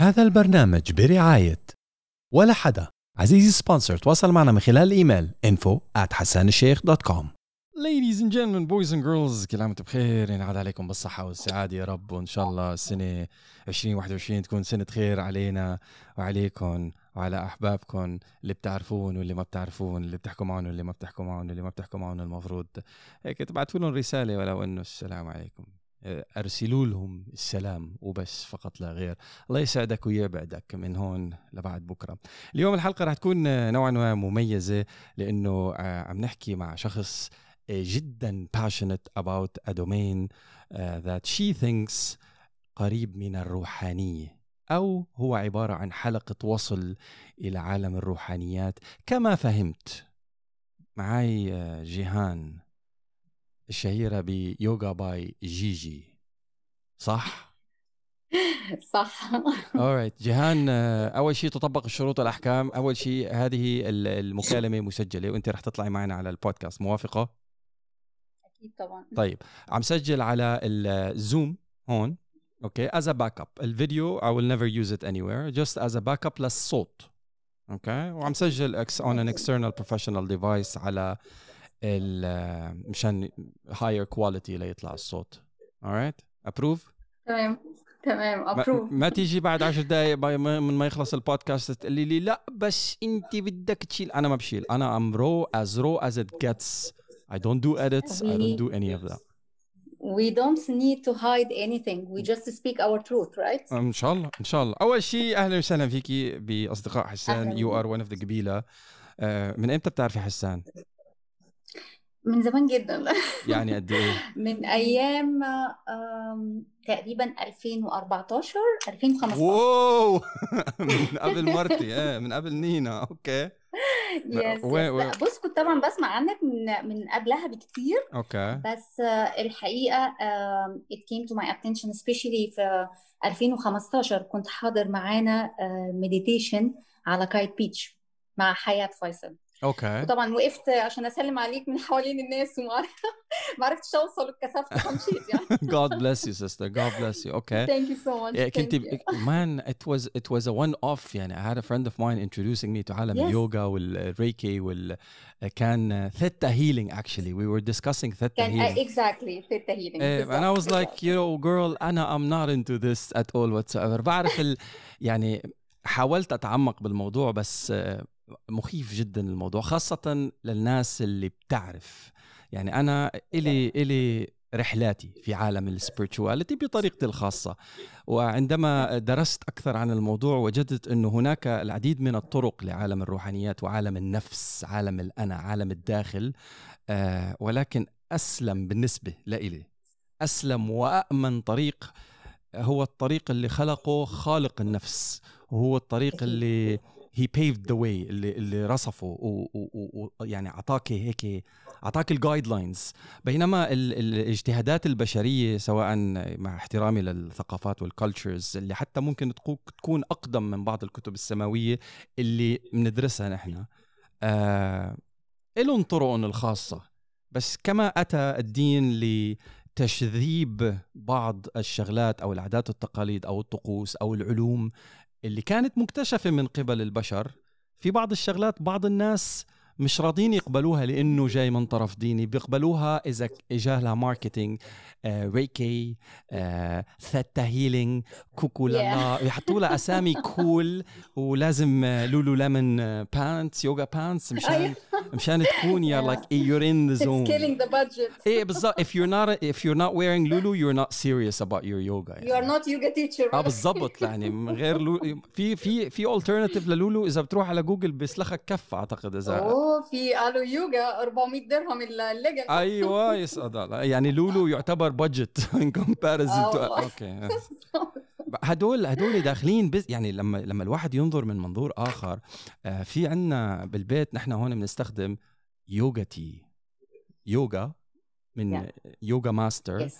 هذا البرنامج برعاية ولا حدا. عزيزي سبونسر تواصل معنا من خلال الإيميل info at hassanالشيخ.com Ladies and gentlemen, boys and girls كل عام وأنتم بخير. ينعاد عليكم بالصحة والسعادة يا رب وإن شاء الله السنة 2021 تكون سنة خير علينا وعليكم وعلى أحبابكم اللي بتعرفون واللي ما بتعرفون اللي بتحكوا معهم واللي ما بتحكوا معهم واللي ما بتحكوا معهم المفروض. هيك تبعتوا لهم رسالة ولو إنه السلام عليكم. أرسلوا لهم السلام وبس فقط لا غير. الله يسعدك ويبعدك من هون لبعد بكرة. اليوم الحلقة رح تكون نوعا ما مميزة لأنه آه، عم نحكي مع شخص جدا passionate about a domain that she thinks قريب من الروحانية أو هو عبارة عن حلقة وصل إلى عالم الروحانيات. كما فهمت معي آه، جيهان. الشهيرة ب Yoga by Gigi صح؟ صح. Alright جيهان أول شيء تطبق الشروط والأحكام أول شيء هذه المكالمة مسجلة وأنت رح تطلعي معنا على البودكاست موافقة؟ أكيد طبعا. طيب عم سجل على ال Zoom هون okay as a backup الفيديو I will never use it anywhere just as a backup للصوت okay وعم سجل on an external professional device على مشان higher quality ليطلع الصوت. Alright? approve تمام. تمام. approve ما, ما تيجي بعد 10 دقائق من ما يخلص البودكاست تقولي لي لا بس انت بدك تشيل. أنا ما بشيل. أنا I'm raw as raw as it gets I don't do edits. We, I don't do any of that. We don't need to hide anything. We just speak our truth right? إن شاء الله. إن شاء الله. أول شيء أهلا وسهلا فيكي بأصدقاء حسان. You are one of the قبيلة. من إمتى بتعرفي حسان؟ من زمان جدا. يعني قد إيه؟ من أيام تقريبا 2014 2015 wow! من قبل مرتي إيه من قبل نينا okay. yes بص كنت طبعا بسمع عنك من من قبلها بكتير. okay. بس الحقيقة it came to my attention especially في 2015 كنت حاضر معانا مديتيشن على كايت بيتش مع حياة فيصل. أوكي وطبعا وقفت عشان اسلم عليك من حوالين الناس وما ما عرفتش اوصل اتكسفت فمشيت يعني God bless you sister God bless you okay thank you so much كنت man it was it was a one off يعني I had a friend of mine introducing me to عالم yes. اليوغا والريكي وال كان ثيتا healing actually we were discussing theta healing exactly theta healing and I was like you know girl أنا I'm not into this at all whatsoever بعرف ال يعني حاولت اتعمق بالموضوع بس مخيف جدا الموضوع خاصة للناس اللي بتعرف. يعني أنا إلي إلي رحلاتي في عالم السبيرتشواليتي بطريقتي الخاصة. وعندما درست أكثر عن الموضوع وجدت أنه هناك العديد من الطرق لعالم الروحانيات وعالم النفس عالم الأنا عالم الداخل آه ولكن أسلم بالنسبة لإلي. أسلم وأأمن طريق هو الطريق اللي خلقه خالق النفس. وهو الطريق اللي هي paved the way اللي اللي رصفه ويعني أعطاك هيك أعطاك ال guidelines بينما الاجتهادات البشرية سواء مع احترامي للثقافات وال cultures اللي حتى ممكن تكون أقدم من بعض الكتب السماوية اللي بندرسها نحن آه لهم طرقهم الخاصة. بس كما أتى الدين لتشذيب بعض الشغلات أو العادات والتقاليد أو الطقوس أو العلوم اللي كانت مكتشفة من قبل البشر في بعض الشغلات بعض الناس مش راضين يقبلوها لأنه جاي من طرف ديني. بيقبلوها إذا اجى لها marketing آه Reiki آه theta healing كوكو لالا يحطوا لها أسامي cool ولازم Lululemon pants yoga pants مشان مشان تكون yeah like you're in the zone killing the budget. إيه بالضبط. If you're not if you're not wearing lulu you're not serious about your yoga. يعني. you are not yoga teacher. آه بالضبط. يعني من غير Lulu في في في alternative لل Lulu إذا بتروح على جوجل بيسلخك كف أعتقد إذا في قالوا يوجا 400 درهم الليجن أيوه يسعد الله يعني Lulu يعتبر budget in comparison okay. هدول هدول داخلين بس يعني لما لما الواحد ينظر من منظور آخر آه في عندنا بالبيت نحن هون بنستخدم yoga tea. Yoga man yeah. Yoga master yes.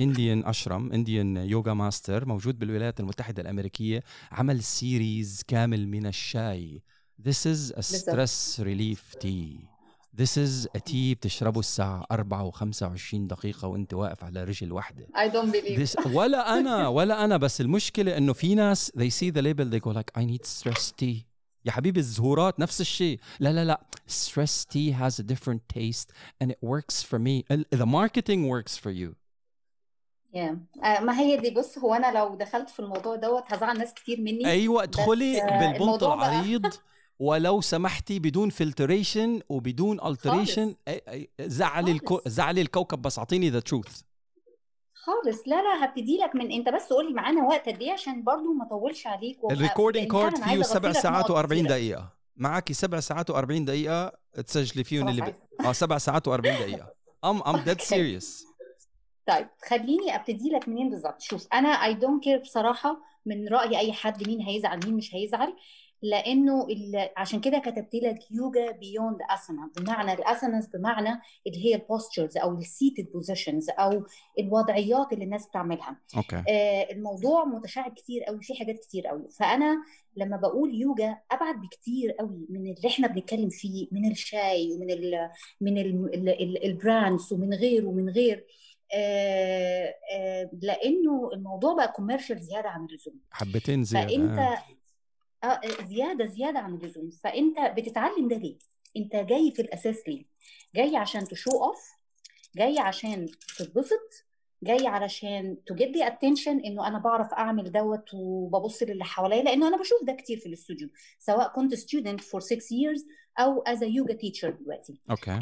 Indian ashram Indian yoga master موجود بالولايات المتحدة الأمريكية عمل series كامل من الشاي. This is a stress relief tea. This is a tea بتشربه الساعة 4 و25 دقيقة وأنت واقف على رجل واحدة. I don't believe This ولا أنا ولا أنا بس المشكلة إنه في ناس they see the label they go like I need stress tea. يا حبيبي الزهورات نفس الشيء. لا لا لا. Stress tea has a different taste and it works for me. ال- the marketing works for you. Yeah. آه، ما هي دي؟ بص هو أنا لو دخلت في الموضوع دوت هزعل ناس كتير مني. أيوه ادخلي آه، بالبنط الموضوع بقى- العريض. ولو سمحتي بدون filtration وبدون alteration زعلي الكو... زعلي الكوكب بس أعطيني the truth خالص. لا لا هبتدي لك منين بس قولي معانا وقت قد إيه عشان برضو ما أطولش عليك ال recording لأن card فيه سبع ساعات نقط و40 كتيرة. دقيقة. معك سبع ساعات و40 دقيقة؟ تسجلي فيهم اللي. ب... آه سبع ساعات و40 دقيقة. I'm I'm dead. Serious طيب خليني أبتدي لك منين بالظبط. شوف أنا I don't care بصراحة من رأي أي حد مين هيزعل مين مش هيزعل. لأنه ال- عشان كده كتبت لك yoga beyond asana بمعنى ال asanas بمعنى اللي هي ال postures أو ال seated positions أو الوضعيات اللي الناس بتعملها. Okay. آه، الموضوع متشعب كتير قوي في حاجات كتير قوي فأنا لما بقول يوجا أبعد بكتير قوي من اللي إحنا بنتكلم فيه من الشاي ومن ال من ال ال ال ال brands ومن غير ومن غير. آه، آه، لأنه الموضوع بقى commercial زيادة عن اللزوم. حبتين زيادة فأنت. آه، زيادة زيادة عن اللزوم فأنت بتتعلم ده ليه؟ أنت جاي في الأساس ليه؟ جاي عشان show off جاي عشان تتبسط جاي علشان get the attention إنه أنا بعرف أعمل دوت وببص للي حواليا لأنه أنا بشوف ده كتير في الاستوديو سواء كنت student for six years أو a yoga teacher دلوقتي okay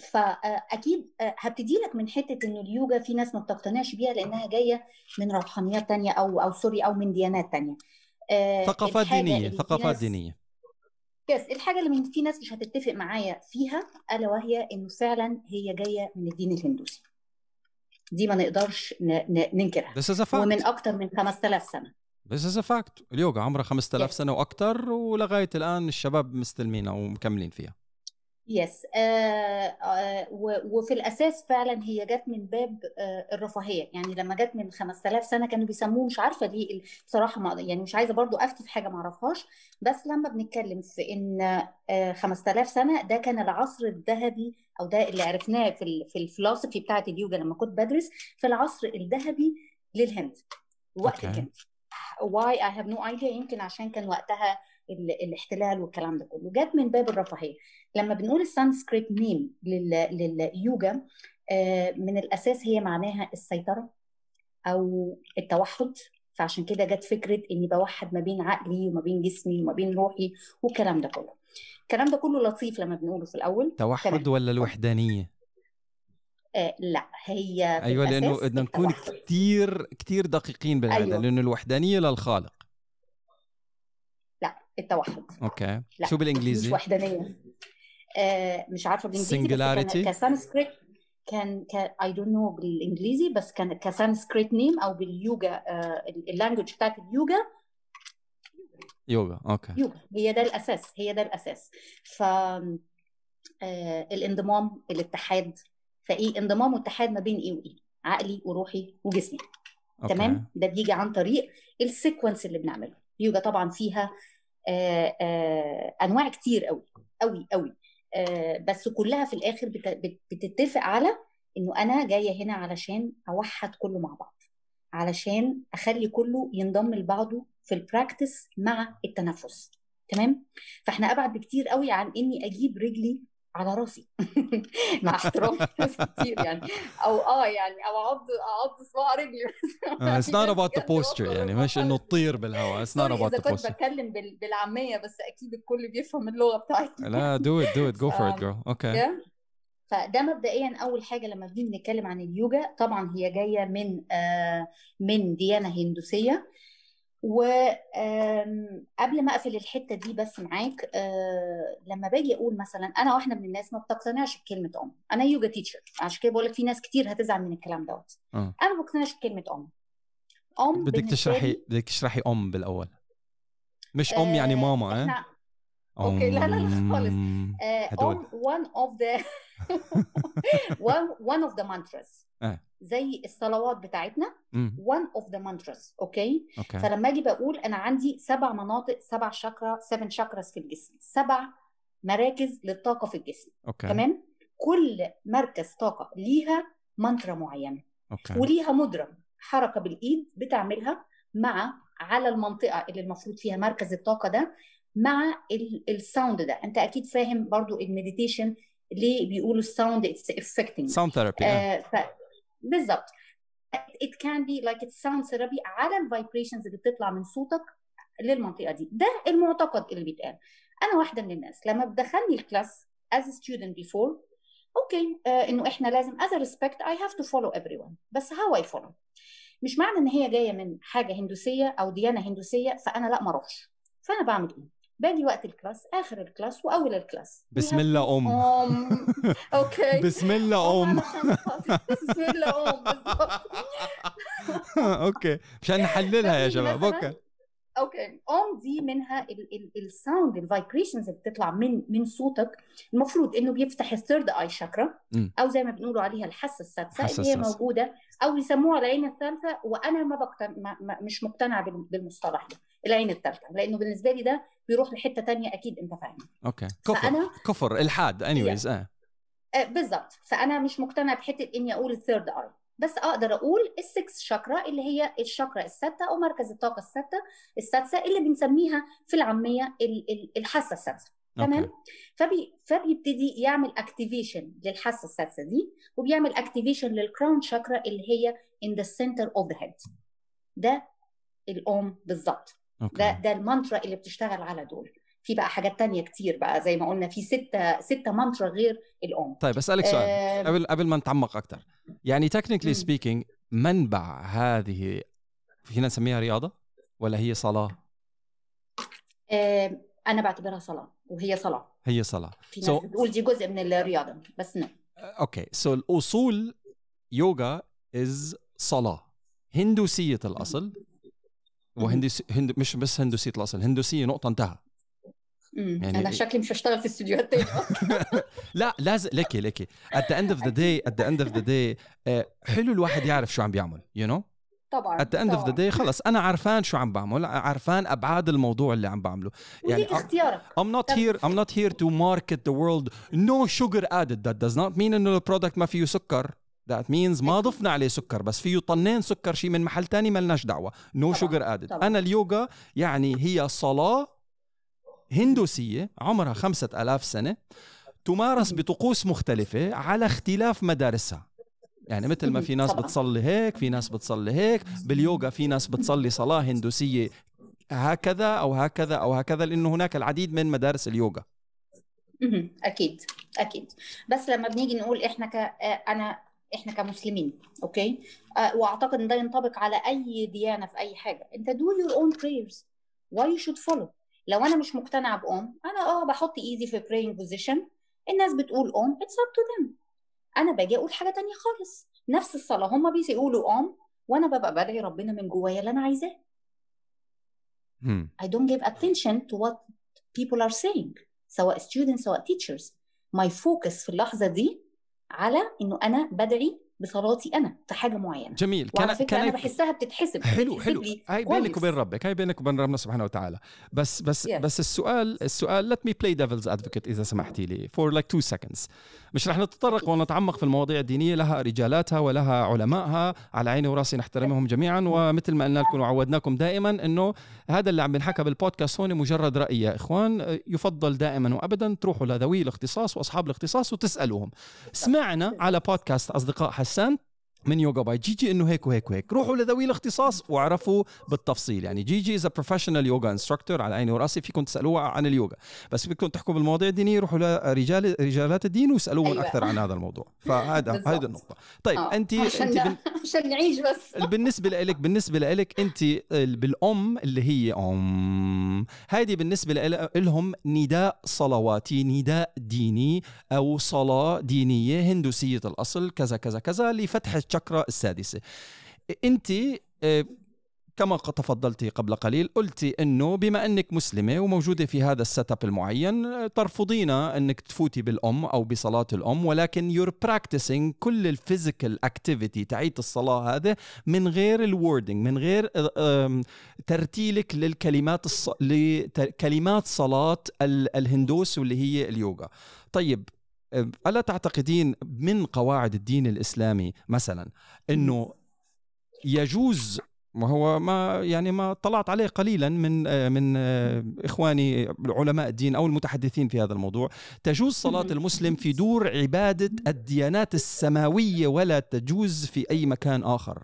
فأكيد آه، هبتدي لك من حتة إنه اليوجا في ناس ما بتقتنعش بيها لأنها جاية من روحانيات تانية أو أو sorry أو من ديانات تانية آه، ثقافات دينية اللي في ثقافات دينية. يس الحاجة اللي من في ناس مش هتتفق معايا فيها ألا وهي إنه فعلا هي جاية من الدين الهندوسي. دي ما نقدرش ننكرها. This is a fact. ومن أكتر من 5000 سنة. This is a fact. اليوغا عمرها 5000 Yes. سنة وأكثر ولغاية الآن الشباب مستلمينها ومكملين فيها. يس آه آه وفي الأساس فعلا هي جت من باب آه الرفاهية. يعني لما جت من 5000 سنة كانوا بيسموه مش عارفة ليه بصراحة ما يعني مش عايزة برضو أفتي في حاجة ما أعرفهاش. بس لما بنتكلم في إن آه 5000 سنة ده كان العصر الذهبي أو ده اللي عرفناه في ال في ال philosophy بتاعت اليوجا لما كنت بدرس في العصر الذهبي للهند. وقت. الهند why I have no idea يمكن عشان كان وقتها ال- الاحتلال والكلام ده كله. جت من باب الرفاهية. لما بنقول ال Sanskrit name لليوجا آه، من الأساس هي معناها السيطرة أو التوحد. فعشان كده جت فكرة إني بوحد ما بين عقلي وما بين جسمي وما بين روحي والكلام ده كله. الكلام ده كله لطيف لما بنقوله في الأول. توحد. ولا الوحدانية؟ آه لا هي لأنه الأساس بدنا نكون. كتير كتير دقيقين بالهذا أيوة. لأنه الوحدانية للخالق لا التوحد. Okay. لا، شو مش بالإنجليزي وحدانية. مش عارفة بالإنجليزي؟ ك Sanskrit كان I don't know بالإنجليزي بس كان ك Sanskrit name أو باليوجا آه ال language بتاعت اليوجا. يوغا okay. يوجا هي ده الأساس هي ده الأساس. ف آه الانضمام الاتحاد. فايه انضمام واتحاد ما بين إيه وإيه عقلي وروحي وجسمي. Okay. تمام؟ ده بيجي عن طريق ال sequence اللي بنعمله. اليوجا طبعا فيها آه آه أنواع كتير قوي قوي قوي آه بس كلها في الآخر بت- بت- بتتفق على إنه أنا جاية هنا علشان أوحد كله مع بعض علشان أخلي كله ينضم لبعضه في ال practice مع التنفس تمام؟ فإحنا أبعد بكتير قوي عن إني أجيب رجلي على راسي. مع احترام ناس كتير يعني. أو آه يعني أو أعض أعض صباع رجلي it's not about the posture يعني مش إنه تطير بالهواء it's not sorry about إذا the كنت بتكلم بال- بالعامية بس أكيد الكل بيفهم اللغة بتاعتي. لا do it do it go for it Um, girl. Okay ده فده مبدئيا أول حاجة لما بنيجي نتكلم عن اليوجا. طبعا هي جاية من آه من ديانة هندوسية. وقبل ما أقفل الحتة دي بس معاك آه لما باجي أقول مثلا أنا واحدة من الناس ما بتقتنعش بكلمة Om. أنا yoga teacher عشان كده بقول لك في ناس كتير هتزعل من الكلام دوت. آه. أنا ما بقتنعش بكلمة Om. Om بدك تشرحي بدك تشرحي Om بالأول. مش أم يعني آه، ماما آه؟ إحنا okay، لا، لا، لا، خالص. آه، Om one of the one one of the mantras. آه. زي الصلوات بتاعتنا one of the mantras okay فلما أجي بقول أنا عندي سبع مناطق سبع chakra seven chakras في الجسم سبع مراكز للطاقة في الجسم okay تمام؟ كل مركز طاقة ليها منترا معينة okay وليها مدرج حركة بالإيد بتعملها مع على المنطقة اللي المفروض فيها مركز الطاقة ده مع ال- الساوند ده. أنت أكيد فاهم برضو ال meditation ليه بيقولوا ال sound it's affecting sound therapy. بالظبط it can be like it's sound therapy على ال vibrations اللي بتطلع من صوتك للمنطقة دي. ده المعتقد اللي بيتقال. أنا واحدة من الناس لما بدخلني ال class as a student before okay آه إنه إحنا لازم as a respect I have to follow everyone. بس how I follow مش معنى إن هي جاية من حاجة هندوسية أو ديانة هندوسية فأنا لا ما أروحش. فأنا بعمل إيه؟ باجي وقت ال class آخر ال class وأول ال class. بسم الله أم. أم. أوكي. بسم الله أم. بسم الله أم أوكي. مشان نحللها يا شباب. أوكي. أوكي. أم دي منها ال sound ال vibrations اللي بتطلع من من صوتك. المفروض إنه بيفتح ال third eye chakra. أو زي ما بنقولوا عليها الحاسة السادسة اللي هي. موجودة أو يسموها العين الثالثة وأنا ما, بقتن... ما... مش مقتنعة بال- بالمصطلح ده. العين الثالثة لأنه بالنسبة لي ده بيروح لحتة تانية أكيد أنت فاهم okay. كفر فأنا كفر إلحاد anyways آه. آه، بالظبط. فأنا مش مقتنعة بحتة إني أقول ال third eye بس أقدر أقول ال sixth chakra اللي هي الشاكرا السادسه أو مركز الطاقة السادسه السادسة اللي بنسميها في العامية ال- ال- الحاسة السادسة. تمام؟ فبي فبيبتدي يعمل activation للحاسة السادسة دي وبيعمل activation لل crown chakra اللي هي in the center of the head. ده الأوم بالظبط. ده ده المانترا اللي بتشتغل على دول. في بقى حاجات تانية كتير بقى زي ما قلنا في ستة ستة مانترا غير الأوم. طيب أسألك سؤال. آه، قبل قبل ما نتعمق أكثر يعني technically. Speaking منبع هذه فينا نسميها رياضة ولا هي صلاة؟ آه، أنا بعتبرها صلاة وهي صلاة. هي صلاة. في ناس So- بتقول دي جزء من الرياضة بس نو أوكي. سو الأصول يوغا از صلاة. هندوسية الأصل وهندوسي هند مش بس هندوسيه الأصل هندوسيه نقطة انتهى. يعني- أنا شكلي مش هشتغل في استديوهات تاني. لا لازم لكي لكي. At the end of the day at the end of the day آه، حلو الواحد يعرف شو عم بيعمل you know طبعا at the end of the طبعاً. day خلص. أنا عارفان شو عم بعمل عارفان أبعاد الموضوع اللي عم بعمله. يعني اختيارك. I'm not here I'm not here to market the world. No sugar added. That does not mean إنه البرودكت ما فيه سكر. That means ما ضفنا عليه سكر بس فيه طنين سكر شيء من محل تاني ملناش طبعاً، sugar added. طبعاً. أنا اليوغا يعني هي صلاة هندوسية عمرها خمسة ألاف سنة تمارس بطقوس مختلفة على اختلاف مدارسها. يعني مثل ما في ناس. بتصلي هيك في ناس بتصلي هيك باليوغا في ناس بتصلي صلاة هندوسية هكذا أو هكذا أو هكذا لأنه هناك العديد من مدارس اليوغا. أكيد أكيد. بس لما بنيجي نقول إحنا ك آه، أنا إحنا كمسلمين أوكي؟ آه، وأعتقد إن ده ينطبق على أي ديانة في أي حاجة. أنت do your own prayers. Why you should follow. لو أنا مش مقتنعه بأم أنا آه بحط إيدي في praying position. الناس بتقول أم it's up to them. أنا باجي أقول حاجة تانية خالص. نفس الصلاة. هم بيقولوا أم وأنا ببقى بدعي ربنا من جوايا اللي أنا عايزاه. هم. I don't give attention to what people are saying. سواء students سواء teachers. My focus في اللحظة دي على إنه أنا بدعي بصلاتي أنا في حاجة معينة. جميل. وعلى كان فكرة كان أنا بحسها بتتحسب. حلو حلو. هاي. بينك وبين ربك هاي بينك وبين ربنا سبحانه وتعالى. بس بس Yes. بس السؤال السؤال let me play devil's advocate إذا سمحتي لي for like two seconds. مش رح نتطرق ونتعمق في المواضيع الدينية لها رجالاتها ولها علمائها. على عيني وراسي نحترمهم جميعا. ومثل ما قلنا لكم وعودناكم دائما إنه هذا اللي عم بنحكى بالبودكاست هون مجرد رأي يا إخوان. يفضل دائما وابدا تروحوا لذوي الاختصاص وأصحاب الاختصاص وتسألوهم. سمعنا على بودكاست أصدقاء حسان من يوجا by. جيجي إنه هيك وهيك وهيك. روحوا لذوي الاختصاص واعرفوا بالتفصيل. يعني جيجي is professional yoga instructor على عيني وراسي. فيكم تسالوها عن اليوغا. بس بدكم تحكوا بالمواضيع الدينية روحوا لرجال رجالات الدين واسألوهم أيوة. أكثر عن هذا الموضوع. فهذا. هذه النقطة. طيب آه، انت عشان انت بن... عشان نعيش بس. بالنسبة لك بالنسبة لك أنت بالأوم اللي هي أوم. هذه بالنسبة لهم نداء صلواتي نداء ديني أو صلاة دينية هندوسية الأصل كذا كذا كذا لفتح الشكرة السادسة. أنت آه، كما تفضلتي قبل قليل قلتي إنه بما أنك مسلمة وموجودة في هذا ال set up المعين ترفضين أنك تفوتي بالأوم أو بصلاة الأوم ولكن you're practicing كل ال physical activity تاعيت الصلاة هذا من غير ال wording من غير ترتيلك للكلمات الص... لكلمات صلاة الهندوس واللي هي اليوغا. طيب ألا تعتقدين من قواعد الدين الإسلامي مثلا إنه يجوز وهو ما يعني ما طلعت عليه قليلا من من إخواني علماء الدين أو المتحدثين في هذا الموضوع. تجوز صلاة المسلم في دور عبادة الديانات السماوية ولا تجوز في أي مكان آخر.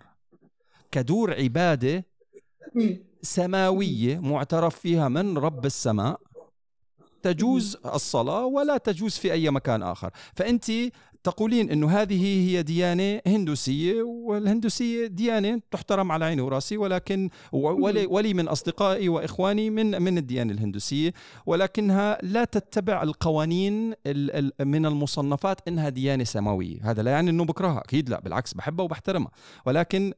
كدور عبادة سماوية معترف فيها من رب السماء تجوز الصلاة ولا تجوز في أي مكان آخر. فأنت تقولين أنه هذه هي ديانة هندوسية والهندوسية ديانة تحترم على عيني وراسي ولكن ولي, ولي من أصدقائي وإخواني من من الديانة الهندوسية. ولكنها لا تتبع القوانين من المصنفات أنها ديانة سماوية. هذا لا يعني أنه بكرهها. أكيد لا بالعكس بحبها وبحترمها. ولكن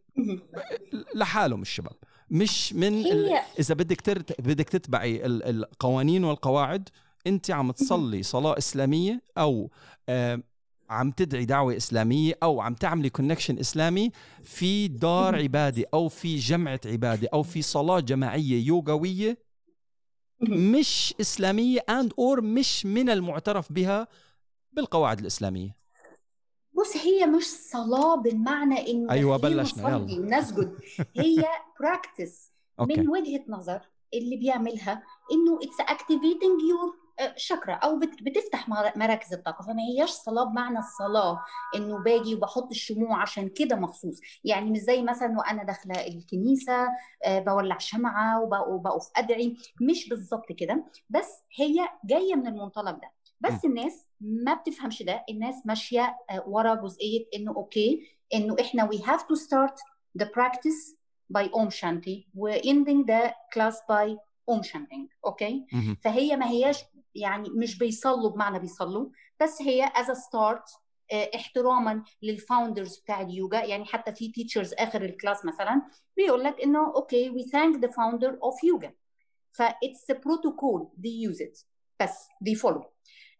لحالهم الشباب. مش من هي... إذا بدك ترت... بدك تتبعي القوانين والقواعد أنت عم تصلي صلاة إسلامية أو آه عم تدعي دعوة إسلامية أو عم تعملي connection إسلامي في دار عبادة أو في جمعة عبادة أو في صلاة جماعية يوغوية مش إسلامية and or مش من المعترف بها بالقواعد الإسلامية. بص هي مش صلاة بالمعنى انه أيوه بلشنا يلا. ونسجد. هي practice من وجهة نظر اللي بيعملها إنه it's activating your chakra أو بتفتح مراكز الطاقة. فما هياش صلاة بمعنى الصلاة إنه باجي وبحط الشموع عشان كده مخصوص. يعني مش زي مثلا وأنا داخلة الكنيسة آه، بولع شمعة وبقف أدعي. مش بالظبط كده. بس هي جاية من المنطلق ده. بس الناس ما بتفهمش ده الناس ماشية آه، ورا جزئية إنه okay إنه إحنا we have to start the practice by Om Shanti. و ending the class by Om Shanti. Okay فهي ما هياش يعني مش بيصلوا بمعنى بيصلوا بس هي as a start آه، احتراما لل founders بتاع اليوجا. يعني حتى في teachers آخر ال class مثلا بيقول لك إنه okay we thank the founder of yoga. ف it's a protocol they use it. بس follow. آه،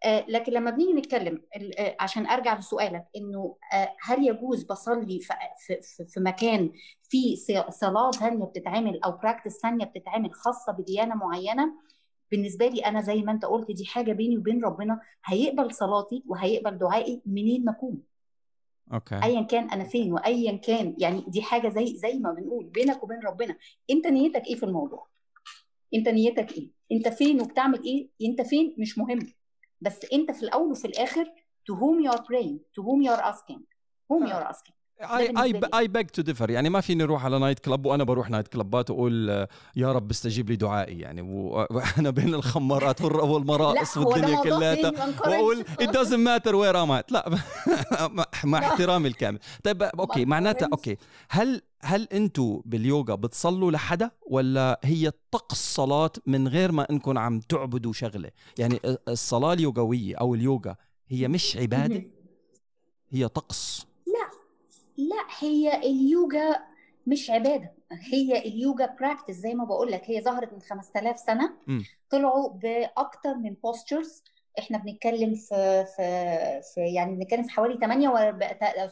لكن لما بنيجي نتكلم آه، عشان أرجع لسؤالك إنه آه، هل يجوز بصلي في, في مكان في صلاه ثانية بتتعمل أو practice ثانية بتتعمل خاصة بديانة معينة؟ بالنسبة لي أنا زي ما أنت قلت دي حاجة بيني وبين ربنا هيقبل صلاتي وهيقبل دعائي منين ما أكون. Okay. ايا كان أنا فين وايا كان يعني دي حاجة زي زي ما بنقول بينك وبين ربنا. أنت نيتك إيه في الموضوع؟ أنت نيتك إيه؟ أنت فين وبتعمل إيه؟ أنت فين مش مهم. بس انت في الأول وفي الآخر to whom you are praying to whom you are asking whom you are asking. اي اي بيج تو ديفر يعني ما فيني أروح على night club وأنا بروح night كلبات واقول يا رب استجيب لي دعائي. يعني وأنا بين الخمارات والمراقص والدنيا كلها وأقول it doesn't matter where I'm at لا مع احترامي الكامل. طيب okay معناتها okay هل هل أنتم باليوغا بتصلوا لحدا ولا هي طقس صلاه من غير ما انكم عم تعبدوا شغلة؟ يعني الصلاة اليوغوية أو اليوغا هي مش عبادة؟ هي طقس لا هي اليوجا مش عبادة. هي اليوجا practice زي ما بقول لك هي ظهرت من 5000 سنة. م. طلعوا بأكتر من postures إحنا بنتكلم في في, في يعني بنتكلم في حوالي 8 و...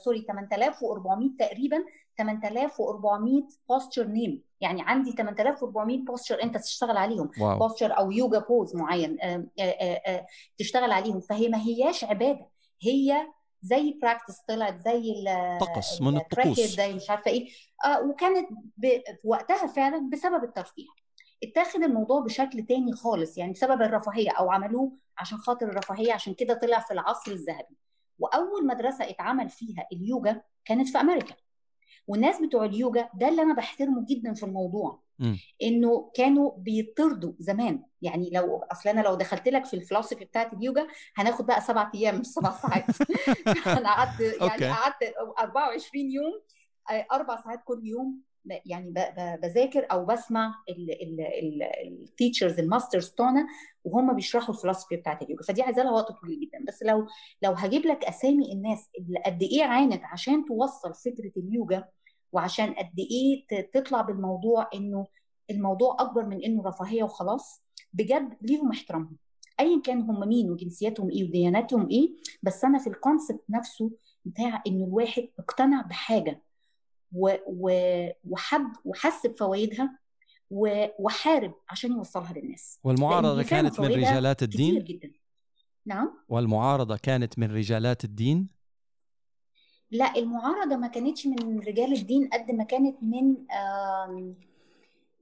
sorry 8400 تقريبا 8400 posture name. يعني عندي 8400 posture انت تشتغل عليهم. posture أو يوجا pose معين آآ آآ تشتغل عليهم. فهي ما هياش عبادة. هي زي practice طلعت زي طقس من الطقوس. زي مش عارفة إيه. آه وكانت ب... وقتها فعلا بسبب الترفيه. اتاخد الموضوع بشكل تاني خالص يعني بسبب الرفاهية أو عملوه عشان خاطر الرفاهية عشان كده طلع في العصر الذهبي. وأول مدرسة اتعمل فيها اليوجا كانت في أمريكا. والناس بتوع اليوجا ده اللي أنا بحترمه جدا في الموضوع م. إنه كانوا بيطردوا زمان. يعني لو أصل أنا لو دخلت لك في الفلسفه بتاعت اليوجا هناخد بقى سبع أيام مش سبع ساعات. أنا قعدت يعني قعدت 24 يوم آه، أربع ساعات كل يوم يعني بذاكر أو بسمع ال teachers ال masters بتوعنا وهم بيشرحوا الفلسفه بتاعت اليوجا. فدي عايزة لها وقت طويل جدا. بس لو لو هجيب لك أسامي الناس اللي قد إيه عانت عشان توصل فكرة اليوجا وعشان قد إيه تطلع بالموضوع إنه الموضوع أكبر من إنه رفاهية وخلاص بجد ليهم احترامهم. ايا كان هم مين وجنسياتهم إيه ودياناتهم إيه بس أنا في ال concept نفسه بتاع إنه الواحد اقتنع بحاجة و و وحب وحس بفوائدها وحارب عشان يوصلها للناس. والمعارضة كانت من رجالات كتير الدين؟ جدا. نعم؟ والمعارضة كانت من رجالات الدين؟ لا المعارضة ما كانتش من رجال الدين قد ما كانت من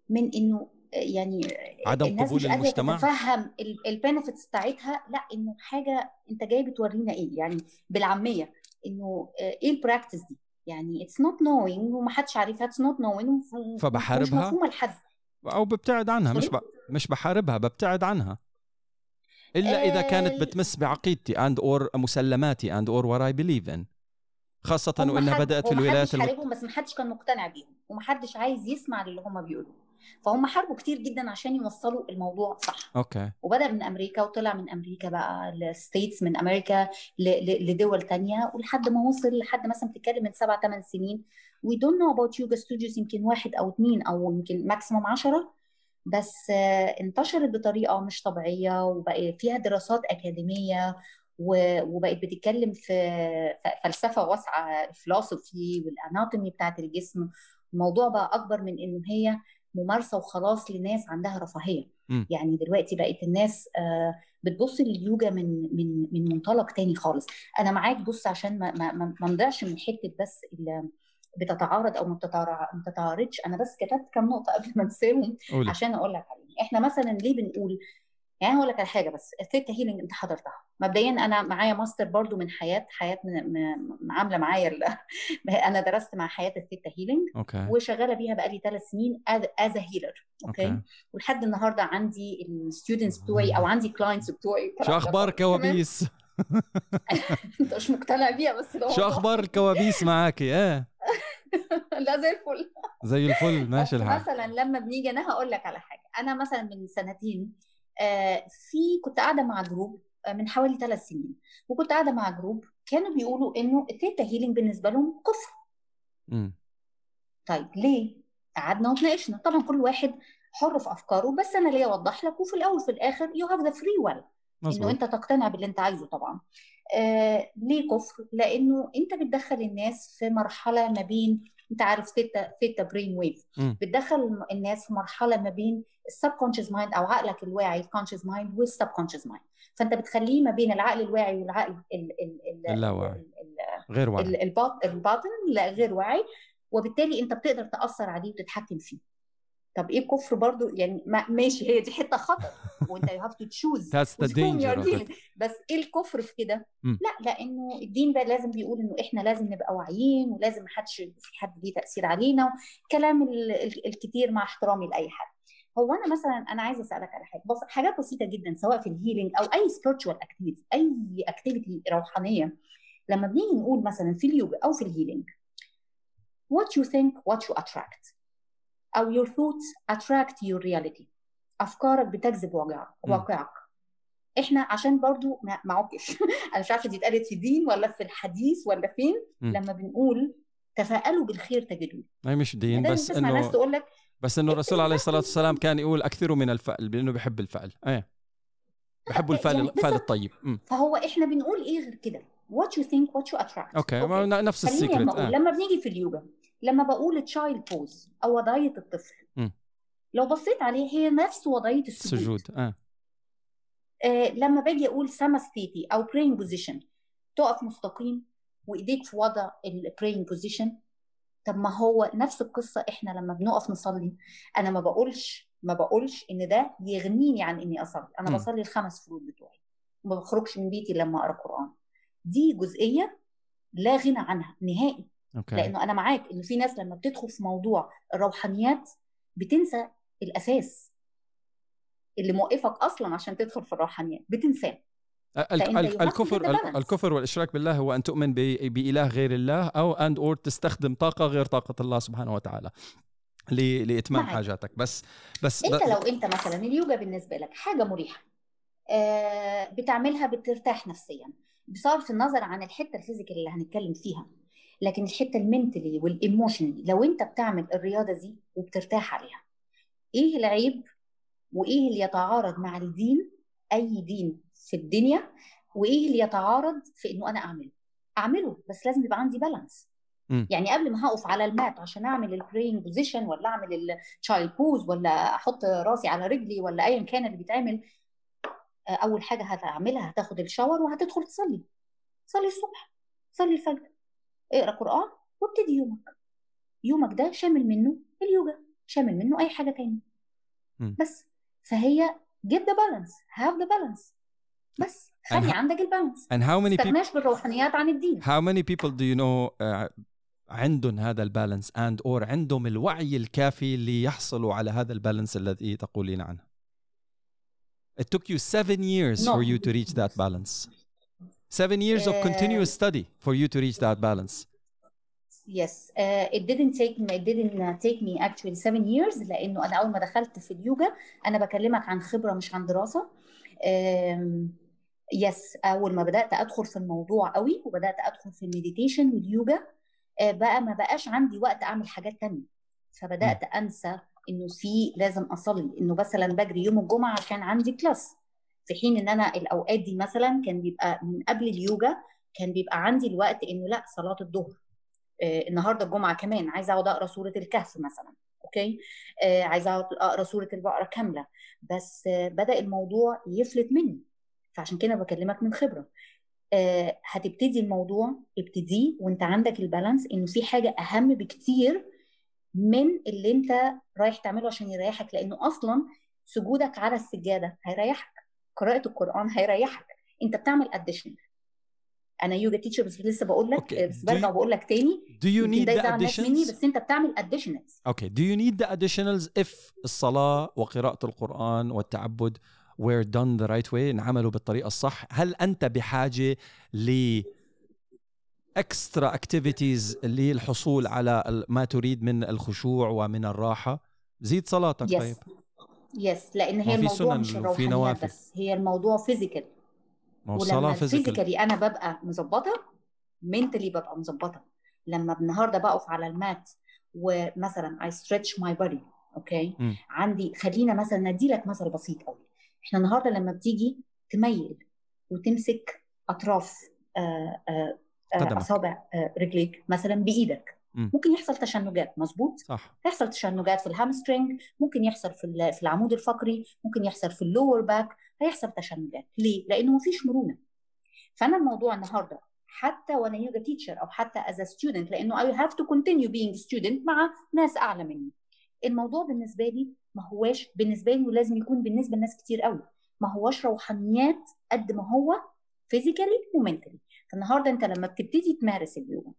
من إنه يعني عدم الناس قبول مش المجتمع؟ تتفهم البنفيتس بتاعتها. لا إنه حاجة أنت جاي بتورينا إيه؟ يعني بالعامية إنه آه، إيه البراكتس دي؟ يعني اتس نوت نوينج ومحدش عارفها اتس نوت نوينج فبحاربها؟ مفهومة لحد أو ببتعد عنها مش ب... مش بحاربها ببتعد عنها. إلا إذا كانت آه، بتمس بعقيدتي اند اور مسلماتي اند اور وات اي بليف ان حد بدأت هو في الولايات حدش المت... حاربهم بس ما حدش كان مقتنع بيهم ومحدش عايز يسمع اللي هم بيقولوه. فهم حاربوا كتير جدا عشان يوصلوا الموضوع صح. أوكي. وبدأ من أمريكا وطلع من أمريكا بقى لستيتس من ل- لدول تانية. ولحد ما وصل لحد مثلا بتتكلم من سبع ثمان سنين. We don't know about yoga studios يمكن واحد أو اتنين أو يمكن maximum عشرة. بس آه، انتشرت بطريقة مش طبيعية وبقى فيها دراسات أكاديمية و- وبقت بتتكلم في ف- فلسفة واسعة الفلسفي وال anatomy بتاعت الجسم. الموضوع بقى أكبر من إنه هي ممارسة وخلاص لناس عندها رفاهية. مم. يعني دلوقتي بقت الناس آه، بتبص لليوجا من من من منطلق تاني خالص. أنا معاك بص عشان ما ما ما ما نضيعش من حتة بس بتتعارض أو ما بتتعارض- ما بتتعارضش. أنا بس كتبت كام نقطة قبل ما أنساهم عشان أقول لك عليهم. إحنا مثلا ليه بنقول يعني هقول لك على حاجة بس ال theta healing أنت حضرتها. مبدئيا أنا معايا ماستر برضو من حياة حياة عاملة معايا أنا درست مع حياة ال theta healing okay. وشغالة بيها بقالي ثلاث سنين as healer okay؟ okay. ولحد النهارده عندي ال students بتوعي أو عندي clients بتوعي. شو أخبار الكوابيس؟ أنت مش مقتنع بيها بس ده شو أخبار الكوابيس معاكي؟ إيه. لا زي الفل. زي الفل. ماشي الحال. مثلا لما بنيجي أنا هقول لك على حاجة. أنا مثلا من سنتين في كنت قاعدة مع group آه، من حوالي ثلاث سنين. وكنت قاعدة مع group كانوا بيقولوا إنه ال theta healing بالنسبة لهم كفر. مم. طيب ليه؟ قعدنا وتناقشنا طبعا كل واحد حر في أفكاره بس أنا ليا أوضح لك وفي الأول وفي الآخر you have the free will إنه أنت تقتنع باللي أنت عايزه طبعا. آه ليه كفر؟ لأنه أنت بتدخل الناس في مرحلة ما بين انت عارف theta theta brain wave. بتدخل الناس في مرحلة ما بين ال subconscious mind أو عقلك الواعي ال conscious mind وال subconscious mind. فأنت بتخليه ما بين العقل الواعي والعقل ال ال ال اللاواعي. ال- ال- غير واعي. ال- الباط- الباطن لا غير واعي. وبالتالي أنت بتقدر تأثر عليه وتتحكم فيه. طب إيه الكفر برضو؟ يعني ما ماشي هي دي حتة خطر وأنت you're of it. dealing. بس إيه الكفر في كده؟ لا لأنه الدين ده لازم بيقول إنه إحنا لازم نبقى واعيين ولازم محدش في حد ليه تأثير علينا. كلام ال- ال- الكتير مع احترامي لأي حد. هو أنا مثلا أنا عايزة أسألك على حاجة. بس حاجات بسيطة جدا سواء في الهيلينج أو أي spiritual activity أي activity روحانية. لما بنيجي نقول مثلا في اليوجا أو في ال healing what you think what you attract. أو your thoughts attract your reality. أفكارك بتجذب واقعك. إحنا عشان برضو ما ما عكش أنا مش عارفة دي اتقالت في دين ولا في الحديث ولا فين. لما بنقول تفاءلوا بالخير تجدوه. هي مش دين دايما بس تسمع ناس انه تقول لك بس إنه الرسول عليه الصلاة والسلام كان يقول أكثروا من الفأل لأنه بحب الفأل. إيه. بحبوا الفأل يعني الفأل. الطيب. مم. فهو إحنا بنقول إيه غير كده؟ What you think what you attract. okay نفس ال secret. آه. لما بنيجي في اليوجا لما بقول child pose أو وضعية الطفل. مم. لو بصيت عليه هي نفس وضعية السجود. السجود آه. آه لما باجي أقول samasthiti أو praying position تقف مستقيم وإيديك في وضع ال praying position طب ما هو نفس القصة إحنا لما بنقف نصلي. أنا ما بقولش ما بقولش إن ده يغنيني عن إني أصلي. أنا مم. بصلي الخمس فروض بتوعي. ما بخرجش من بيتي لما أقرأ قرآن. دي جزئية لا غنى عنها نهائي. okay لأنه أنا معاك ان في ناس لما بتدخل في موضوع الروحانيات بتنسى الأساس اللي موقفك أصلا عشان تدخل في الروحانيات بتنساه الكفر. الكفر والإشراك بالله هو أن تؤمن بإله غير الله أو and or تستخدم طاقة غير طاقة الله سبحانه وتعالى لإتمام معك. حاجاتك بس بس أنت لو أنت مثلا اليوجا بالنسبة لك حاجة مريحة آه بتعملها بترتاح نفسيا بصرف النظر عن الحتة ال physical اللي هنتكلم فيها لكن الحتة ال mentally وال emotionally لو أنت بتعمل الرياضة دي وبترتاح عليها إيه العيب وإيه اللي يتعارض مع الدين؟ أي دين في الدنيا وإيه اللي يتعارض في إنه أنا أعمله؟ أعمله بس لازم يبقى عندي balance يعني قبل ما هقف على ال mat عشان أعمل ال praying position ولا أعمل ال child pose ولا أحط راسي على رجلي ولا ايا كان اللي بيتعمل آه، أول حاجة هتعملها هتاخد ال shower وهتدخل تصلي. صلي الصبح صلي الفجر. اقرأ قرآن وابتدي يومك. يومك ده شامل منه اليوجا شامل منه أي حاجة تاني بس فهي get the balance have the balance. بس خلي عندك ال balance. and how many people بالروحانيات عن الدين. How many people do you know uh, عندهم هذا البالانس and or عندهم الوعي الكافي ليحصلوا على هذا البالانس الذي تقولين عنه؟ It took you seven years no. for you to reach that balance. Seven years uh, of continuous study for you to reach that balance. Yes, uh, it didn't take me. It didn't take me actually seven years لأنه أنا أول ما دخلت في اليوجا أنا بكلمك عن خبرة مش عن دراسة. Um, yes أول ما بدأت أدخل في الموضوع قوي وبدأت أدخل في ال meditation واليوجا آه، بقى ما بقاش عندي وقت أعمل حاجات تانية فبدأت أنسى إنه في لازم أصلي إنه مثلا بجري يوم الجمعة عشان عندي class في حين إن أنا الأوقات دي مثلا كان بيبقى من قبل اليوجا كان بيبقى عندي الوقت إنه لأ صلاة الظهر آه النهارده الجمعة كمان عايزة أقعد أقرأ سورة الكهف مثلا okay؟ آه عايزة أقرأ سورة البقرة كاملة. بس آه بدأ الموضوع يفلت مني فعشان كده بكلمك من خبرة. آه هتبتدي الموضوع ابتديه وأنت عندك ال balance إنه في حاجة أهم بكتير من اللي أنت رايح تعمله عشان يريحك لأنه أصلا سجودك على السجادة هيريحك. قراءة القرآن هيريحك. انت بتعمل addition أنا يوجا teacher بس لسه بقول لك okay. بس برجع بقول لك تاني do you need the additionals مني بس انت بتعمل additionals. Okay. do you need the additionals if الصلاة وقراءة القرآن والتعبد were done the right way انعملوا بالطريقة الصح؟ هل أنت بحاجة ل extra activities للحصول على ما تريد من الخشوع ومن الراحة؟ زيد صلاتك yes. طيب. yes لأن هي الموضوع مش الروحانيات بس هي الموضوع physical ما هو الصلاة physically أنا ببقى مظبطة mentally ببقى مظبطة. لما النهارده بقف على ال mat ومثلا I stretch my body okay. عندي خلينا مثلا ندي لك مثل بسيط قوي إحنا النهارده لما بتيجي تميل وتمسك أطراف آآ آآ أصابع رجليك مثلا بإيدك. م. ممكن يحصل تشنجات مظبوط؟ صح. يحصل تشنجات في ال hamstring ممكن يحصل في في العمود الفقري ممكن يحصل في ال lower back هيحصل تشنجات. ليه؟ لأنه مفيش مرونة. فأنا الموضوع النهارده حتى وأنا يوجا teacher أو حتى as student لأنه I have to continue being student مع ناس أعلى مني. الموضوع بالنسبة لي ما هواش بالنسبة لي ولازم يكون بالنسبة لناس كتير قوي. ما هواش روحانيات قد ما هو physically و mentally فالنهاردة أنت لما بتبتدي تمارس اليوم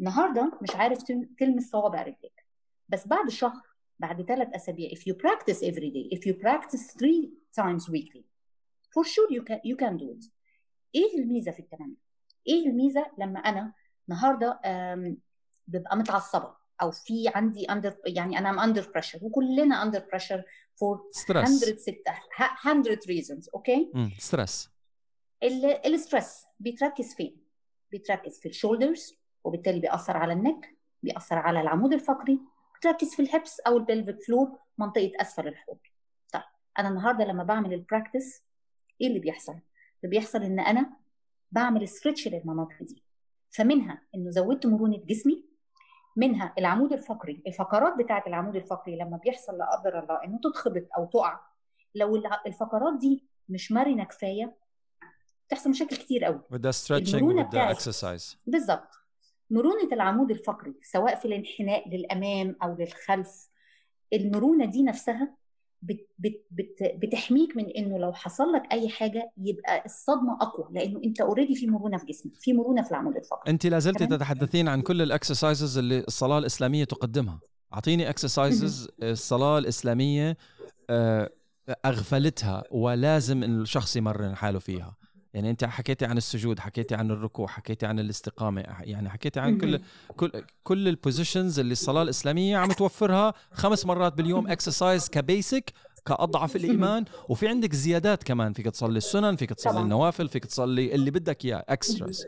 النهارده مش عارف تلمس صوابع رجليك. بس بعد شهر بعد ثلاث أسابيع if you practice every day if you practice three times weekly for sure you can you can do it. إيه الميزة في الكلام ده؟ إيه الميزة لما أنا النهارده ببقى متعصبة أو في عندي under يعني أنا am under pressure وكلنا under pressure for stress 100 100 reasons okay stress ال stress بيتركز فين؟ بيتركز في ال shoulders وبالتالي بيأثر على ال neck بيأثر على العمود الفقري بيتركز في ال hips أو ال pelvic floor منطقة أسفل الحوض طيب أنا النهارده لما بعمل ال practice إيه اللي بيحصل؟ اللي بيحصل إن أنا بعمل stretch للمناطق دي. فمنها إنه زودت مرونة جسمي منها العمود الفقري الفقرات بتاعة العمود الفقري لما بيحصل لا قدر الله إنه تتخبط أو تقع لو الفقرات دي مش مرنة كفاية بتحصل مشاكل كتير قوي وده stretching وده exercise. بالظبط. مرونة العمود الفقري سواء في الانحناء للأمام أو للخلف المرونة دي نفسها بت بت بت بتحميك من إنه لو حصل لك أي حاجة يبقى الصدمة أقوى لأنه أنت already في مرونة في جسمك في مرونة في العمود الفقري. أنت لا زلت تتحدثين عن كل ال exercises اللي الصلاة الإسلامية تقدمها. أعطيني exercises الصلاة الإسلامية آه، أغفلتها ولازم إن الشخص يمرن حاله فيها. يعني أنت حكيتي عن السجود حكيتي عن الركوع حكيتي عن الاستقامة يعني حكيتي عن كل كل كل ال positions اللي الصلاة الإسلامية عم توفرها خمس مرات باليوم exercise ك basic كأضعف الإيمان. وفي عندك زيادات كمان فيك تصلي السنن فيك تصلي النوافل فيك تصلي اللي بدك إياه extras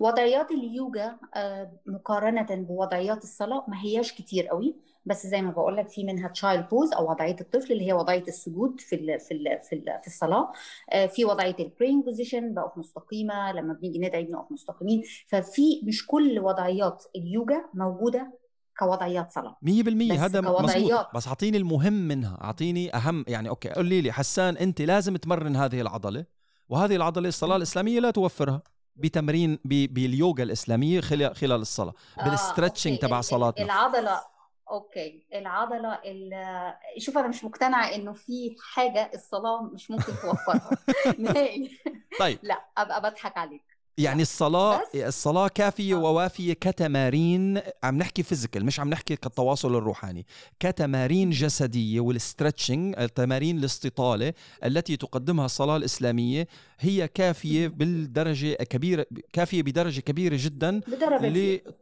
وضعيات اليوجا آه، مقارنة بوضعيات الصلاة ما هياش كتير قوي. بس زي ما بقول لك في منها child pose أو وضعية الطفل اللي هي وضعية السجود في ال في ال في, ال في الصلاة. آه، في وضعية ال praying position بقف مستقيمة لما بنيجي ندعي بنقف مستقيمين. ففي مش كل وضعيات اليوجا موجودة كوضعيات صلاة. 100% بس هذا مظبوط. بس أعطيني المهم منها. أعطيني أهم يعني okay قولي لي حسان أنت لازم تمرن هذه العضلة وهذه العضلة الصلاة الإسلامية لا توفرها بتمرين باليوغا الإسلامية خلال الصلاة بال stretching okay. تبع صلاتنا. العضلة okay. العضلة ال- شوف أنا مش مقتنعة إنه في حاجة الصلاة مش ممكن توفرها. نهائي. طيب. لا أبقى بضحك عليك. يعني الصلاة بس- الصلاة كافية آه. ووافية كتمارين عم نحكي physical مش عم نحكي كالتواصل الروحاني. كتمارين جسدية وال stretching التمارين الاستطالة التي تقدمها الصلاة الإسلامية هي كافية بالدرجة كبيرة كافية بدرجة كبيرة جدا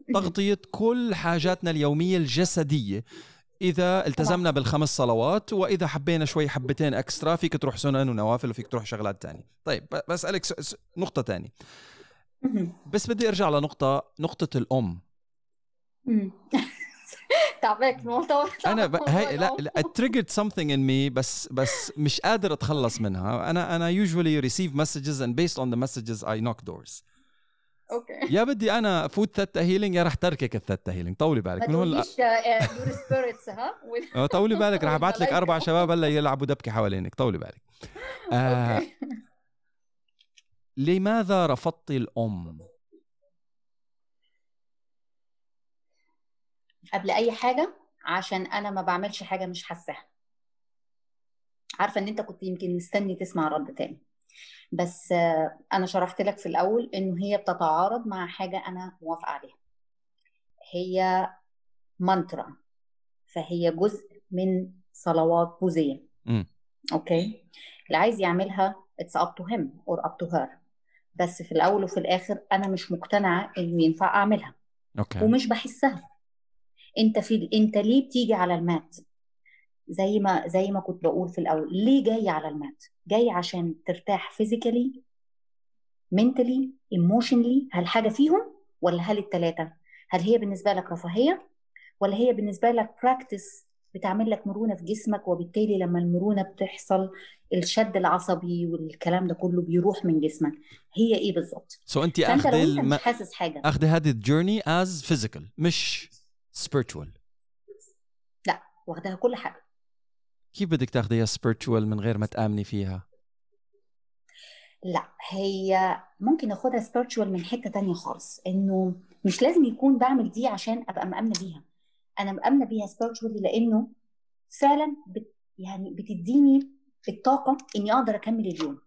لتغطية كل حاجاتنا اليومية الجسدية. إذا التزمنا بالخمس صلوات وإذا حبينا شوي حبتين extra فيك تروح سنن ونوافل وفيك تروح شغلات تانية. طيب ب- بسألك س- س- نقطة تانية. بس بدي أرجع لنقطة نقطة الأم. مم. تعباك الموضوع أنا ب... هي لا, triggered something in me بس بس مش قادر أتخلص منها. أنا أنا usually receive messages and based on the messages I knock doors. أوكي. يا بدي أنا فوت Theta Healing يا رح تركك ال Theta Healing طولي بالك من هون spirits ها؟ آه، طولي بالك رح ابعث لك. أربع شباب هلا يلعبوا دبكة حوالينك. طولي بالك. آه. لماذا رفضت الأم؟ قبل أي حاجة عشان أنا ما بعملش حاجة مش حاساها. عارفة إن أنت كنت يمكن مستني تسمع رد تاني. بس أنا شرحت لك في الأول إنه هي بتتعارض مع حاجة أنا موافقة عليها. هي مانترا فهي جزء من صلوات بوذيه مم. أوكي؟ اللي عايز يعملها it's up to him or up to her. بس في الأول وفي الآخر أنا مش مقتنعة إنه ينفع أعملها. أوكي. ومش بحسها. أنت في أنت ليه بتيجي على ال mat؟ زي ما زي ما كنت بقول في الأول ليه جاي على ال mat؟ جاي عشان ترتاح physically mentally emotionally هل حاجة فيهم ولا هل الثلاثه هل هي بالنسبة لك رفاهية ولا هي بالنسبة لك practice بتعمل لك مرونة في جسمك وبالتالي لما المرونة بتحصل الشد العصبي والكلام ده كله بيروح من جسمك. هي إيه بالظبط؟ so انت فأنت أخذ أنت الم... مش حاسس حاجة. أخذ هذه ال journey as physical مش spiritual. واخدها كل حاجة. كيف بدك تاخذيها spiritual من غير ما تآمني فيها؟ لا هي ممكن اخدها spiritual من حتة تانية خالص إنه مش لازم يكون بعمل دي عشان أبقى مأمنة بيها. أنا مأمنة بيها spiritually لأنه فعلا بت يعني بتديني الطاقة إني أقدر أكمل اليوم.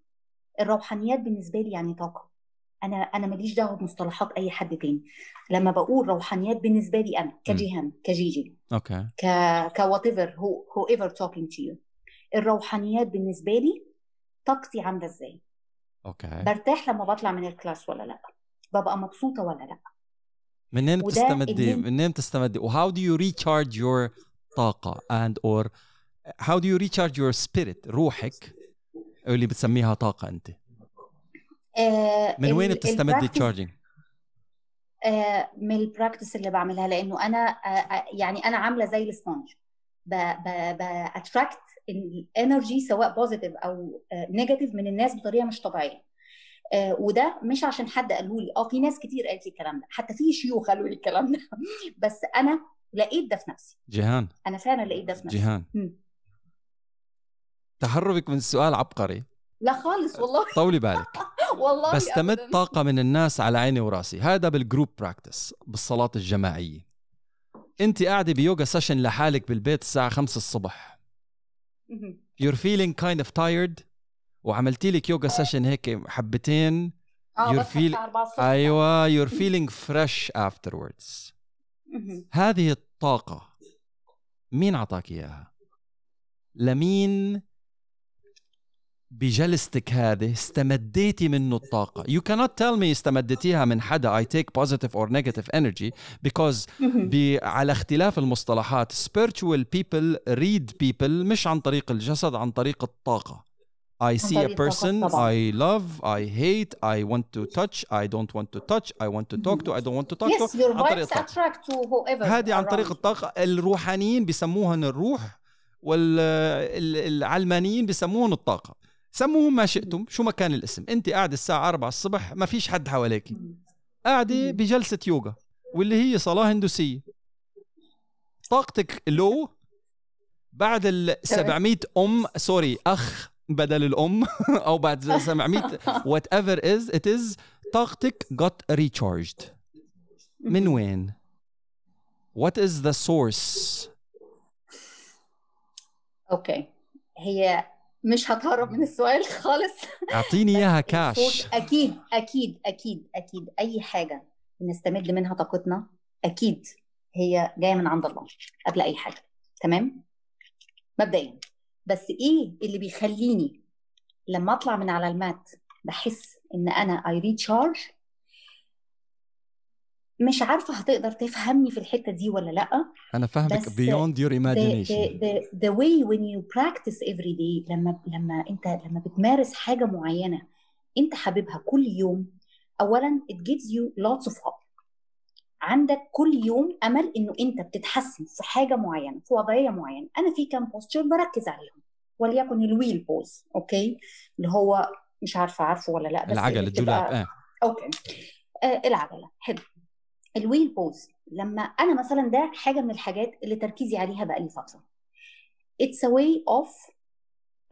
الروحانيات بالنسبة لي يعني طاقة. أنا أنا ماليش دعوة بمصطلحات أي حد تاني. لما بقول روحانيات بالنسبة لي أنا كجيهان كجيجي أوكي. ك ك whatever who, whoever talking to you. الروحانيات بالنسبة لي طاقتي عاملة إزاي؟ أوكي. برتاح لما بطلع من ال class ولا لأ؟ ببقى مبسوطة ولا لأ؟ منين بتستمدي منين بتستمدي و how do you recharge your طاقة and or how do you recharge your spirit روحك اللي بتسميها طاقة أنت؟ آه من وين بتستمدي ال charging آه من ال practice اللي بعملها لأنه أنا آه يعني أنا عاملة زي ال sponge ب attract ال energy سواء positive أو negative من الناس بطريقة مش طبيعية. وده مش عشان حد قاله لي آه في ناس كتير قالت لي الكلام ده. حتى في شيوخ قالوا لي الكلام ده. بس أنا لقيت ده في نفسي. جيهان. أنا فعلا لقيت ده في نفسي. جيهان. مم. تهربك من السؤال عبقري. لا خالص والله. طولي بالك. والله بستمد أبداً. طاقة من الناس على عيني وراسي. هذا بال group practice بالصلاة الجماعية. أنت قاعدة بيوغا session لحالك بالبيت الساعة 5 الصبح. you're feeling kind of tired. وعملتي لك يوغا session هيك حبتين آه الساعة 4 الصبح أيوه feeling fresh afterwards مهم. هذه الطاقة مين عطاك إياها؟ لمين بجلستك هذه استمديتي منه الطاقة you cannot tell me استمدتيها من حدا I take positive or negative energy because مهم. ب... على اختلاف المصطلحات spiritual people read people مش عن طريق الجسد عن طريق الطاقة I see a person. I love I hate I want to touch I don't want to touch I want to talk to I don't want to talk yes to. your عن طريق vibes الطاقة attract to whoever هذه عن طريق. الطاقة. الروحانيين بيسموهن الروح والعلمانيين بيسموهن الطاقة. سموهم ما شئتم شو ما كان الاسم. انت قاعد الساعة 4 الصبح ما فيش حد حواليك. قاعدة مم. بجلسة يوغا واللي هي صلاة هندوسية. طاقتك لو بعد ال 700 أم sorry أخ بدل الأم أو بعد 700 whatever is it is طاقتك got recharged. من وين؟ What is the source؟ أوكي هي مش هتهرب من السؤال خالص. أعطيني إياها كاش أكيد أكيد أكيد أكيد. أي حاجة بنستمد منها طاقتنا أكيد هي جاية من عند الله قبل أي حاجة. تمام؟ مبدئيا. بس إيه اللي بيخليني لما أطلع من على المات بحس إن أنا اي ريتشارج مش عارفة هتقدر تفهمني في الحتة دي ولا لأ أنا فاهمك your the, imagination. the way when you practice every day لما لما أنت لما بتمارس حاجة معينة أنت حاببها كل يوم اولا it gives you lots of hope عندك كل يوم أمل إنه أنت بتتحسن في حاجة معينة في وضعية معينة. أنا في كام posture بركز عليهم وليكن ال wheel pose أوكي؟ اللي هو مش عارفة عارفه ولا لأ بس العجل اللي الدولاب آه. أوكي. آه العجلة حلو. ال wheel pose لما أنا مثلا ده حاجة من الحاجات اللي تركيزي عليها بقالي فترة. اتس way of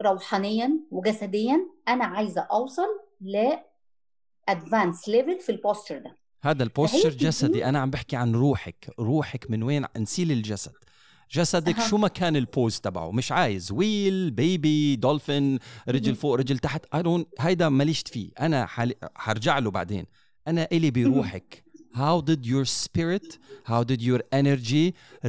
روحانيا وجسديا أنا عايزة أوصل ل advanced level في البوستر ده. هذا البوستشر جسدي. أنا عم بحكي عن روحك. روحك من وين؟ نسيل الجسد. جسدك. شو ما كان البوز تبعه؟ مش عايز. ويل بيبي دولفين رجل. فوق رجل تحت. Don't هيدا ماليش فيه. أنا. حرجع له بعدين. أنا إلي بروحك. How did your spirit how did your energy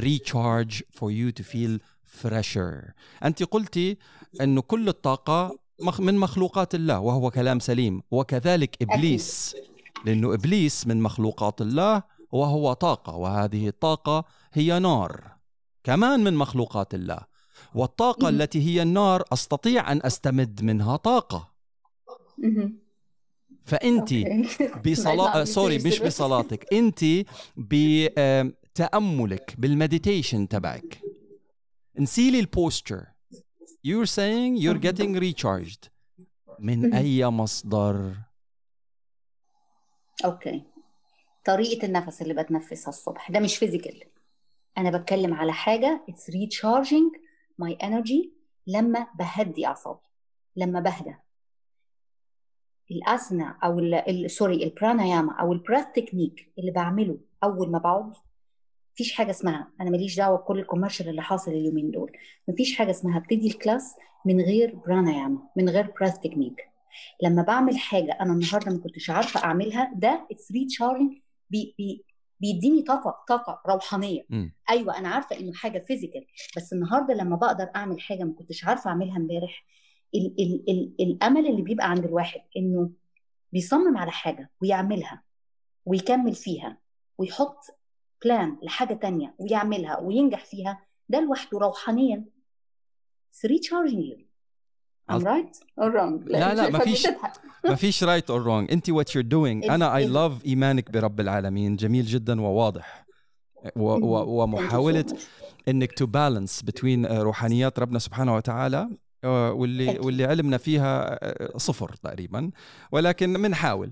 recharge for you to feel fresher? أنت قلتي إنه كل الطاقة من مخلوقات الله وهو كلام سليم. وكذلك إبليس. لأنه إبليس من مخلوقات الله وهو طاقة وهذه الطاقة هي نار كمان من مخلوقات الله والطاقة مهم. التي هي النار أستطيع أن أستمد منها. فانت أوكي. بصلاة عن sorry مش. بصلاتك انت بتاملك بال meditation تبعك نسيلي ال posture you're saying you're getting recharged من. أي مصدر أوكي. طريقة النفس اللي بتنفسها الصبح ده مش physical أنا بتكلم على حاجة it's recharging my energy لما بهدي أعصابي لما بهدى. الأسانا أو sorry البراناياما أو ال breath technique اللي بعمله أول ما بقعد مفيش حاجة اسمها أنا ماليش دعوة بكل ال commercial اللي حاصل اليومين دول. مفيش حاجة اسمها ابتدي ال class من غير براناياما من غير breath technique لما بعمل حاجة أنا النهارده ما كنتش عارفة أعملها ده it's recharging بي بي بيديني طاقة طاقة روحانية. مم. أيوه أنا عارفة إنه حاجة physical بس النهارده لما بقدر أعمل حاجة ما كنتش عارفة أعملها امبارح ال ال ال الأمل اللي بيبقى عند الواحد إنه بيصمم على حاجة ويعملها ويكمل فيها ويحط بلان لحاجة تانية ويعملها وينجح فيها ده لوحده روحانيا. Recharging you. I'm right or wrong? لا، لا، مفيش- بتضحك. ما فيش رايت اور رونج انت وات يور دوينج ال- أنا اي ال- لاف إيمانك برب العالمين. جميل جدا وواضح. و و so much. إنك to balance بين روحانيات ربنا سبحانه وتعالى آه، واللي. واللي علمنا فيها آه، صفر تقريبا. ولكن بنحاول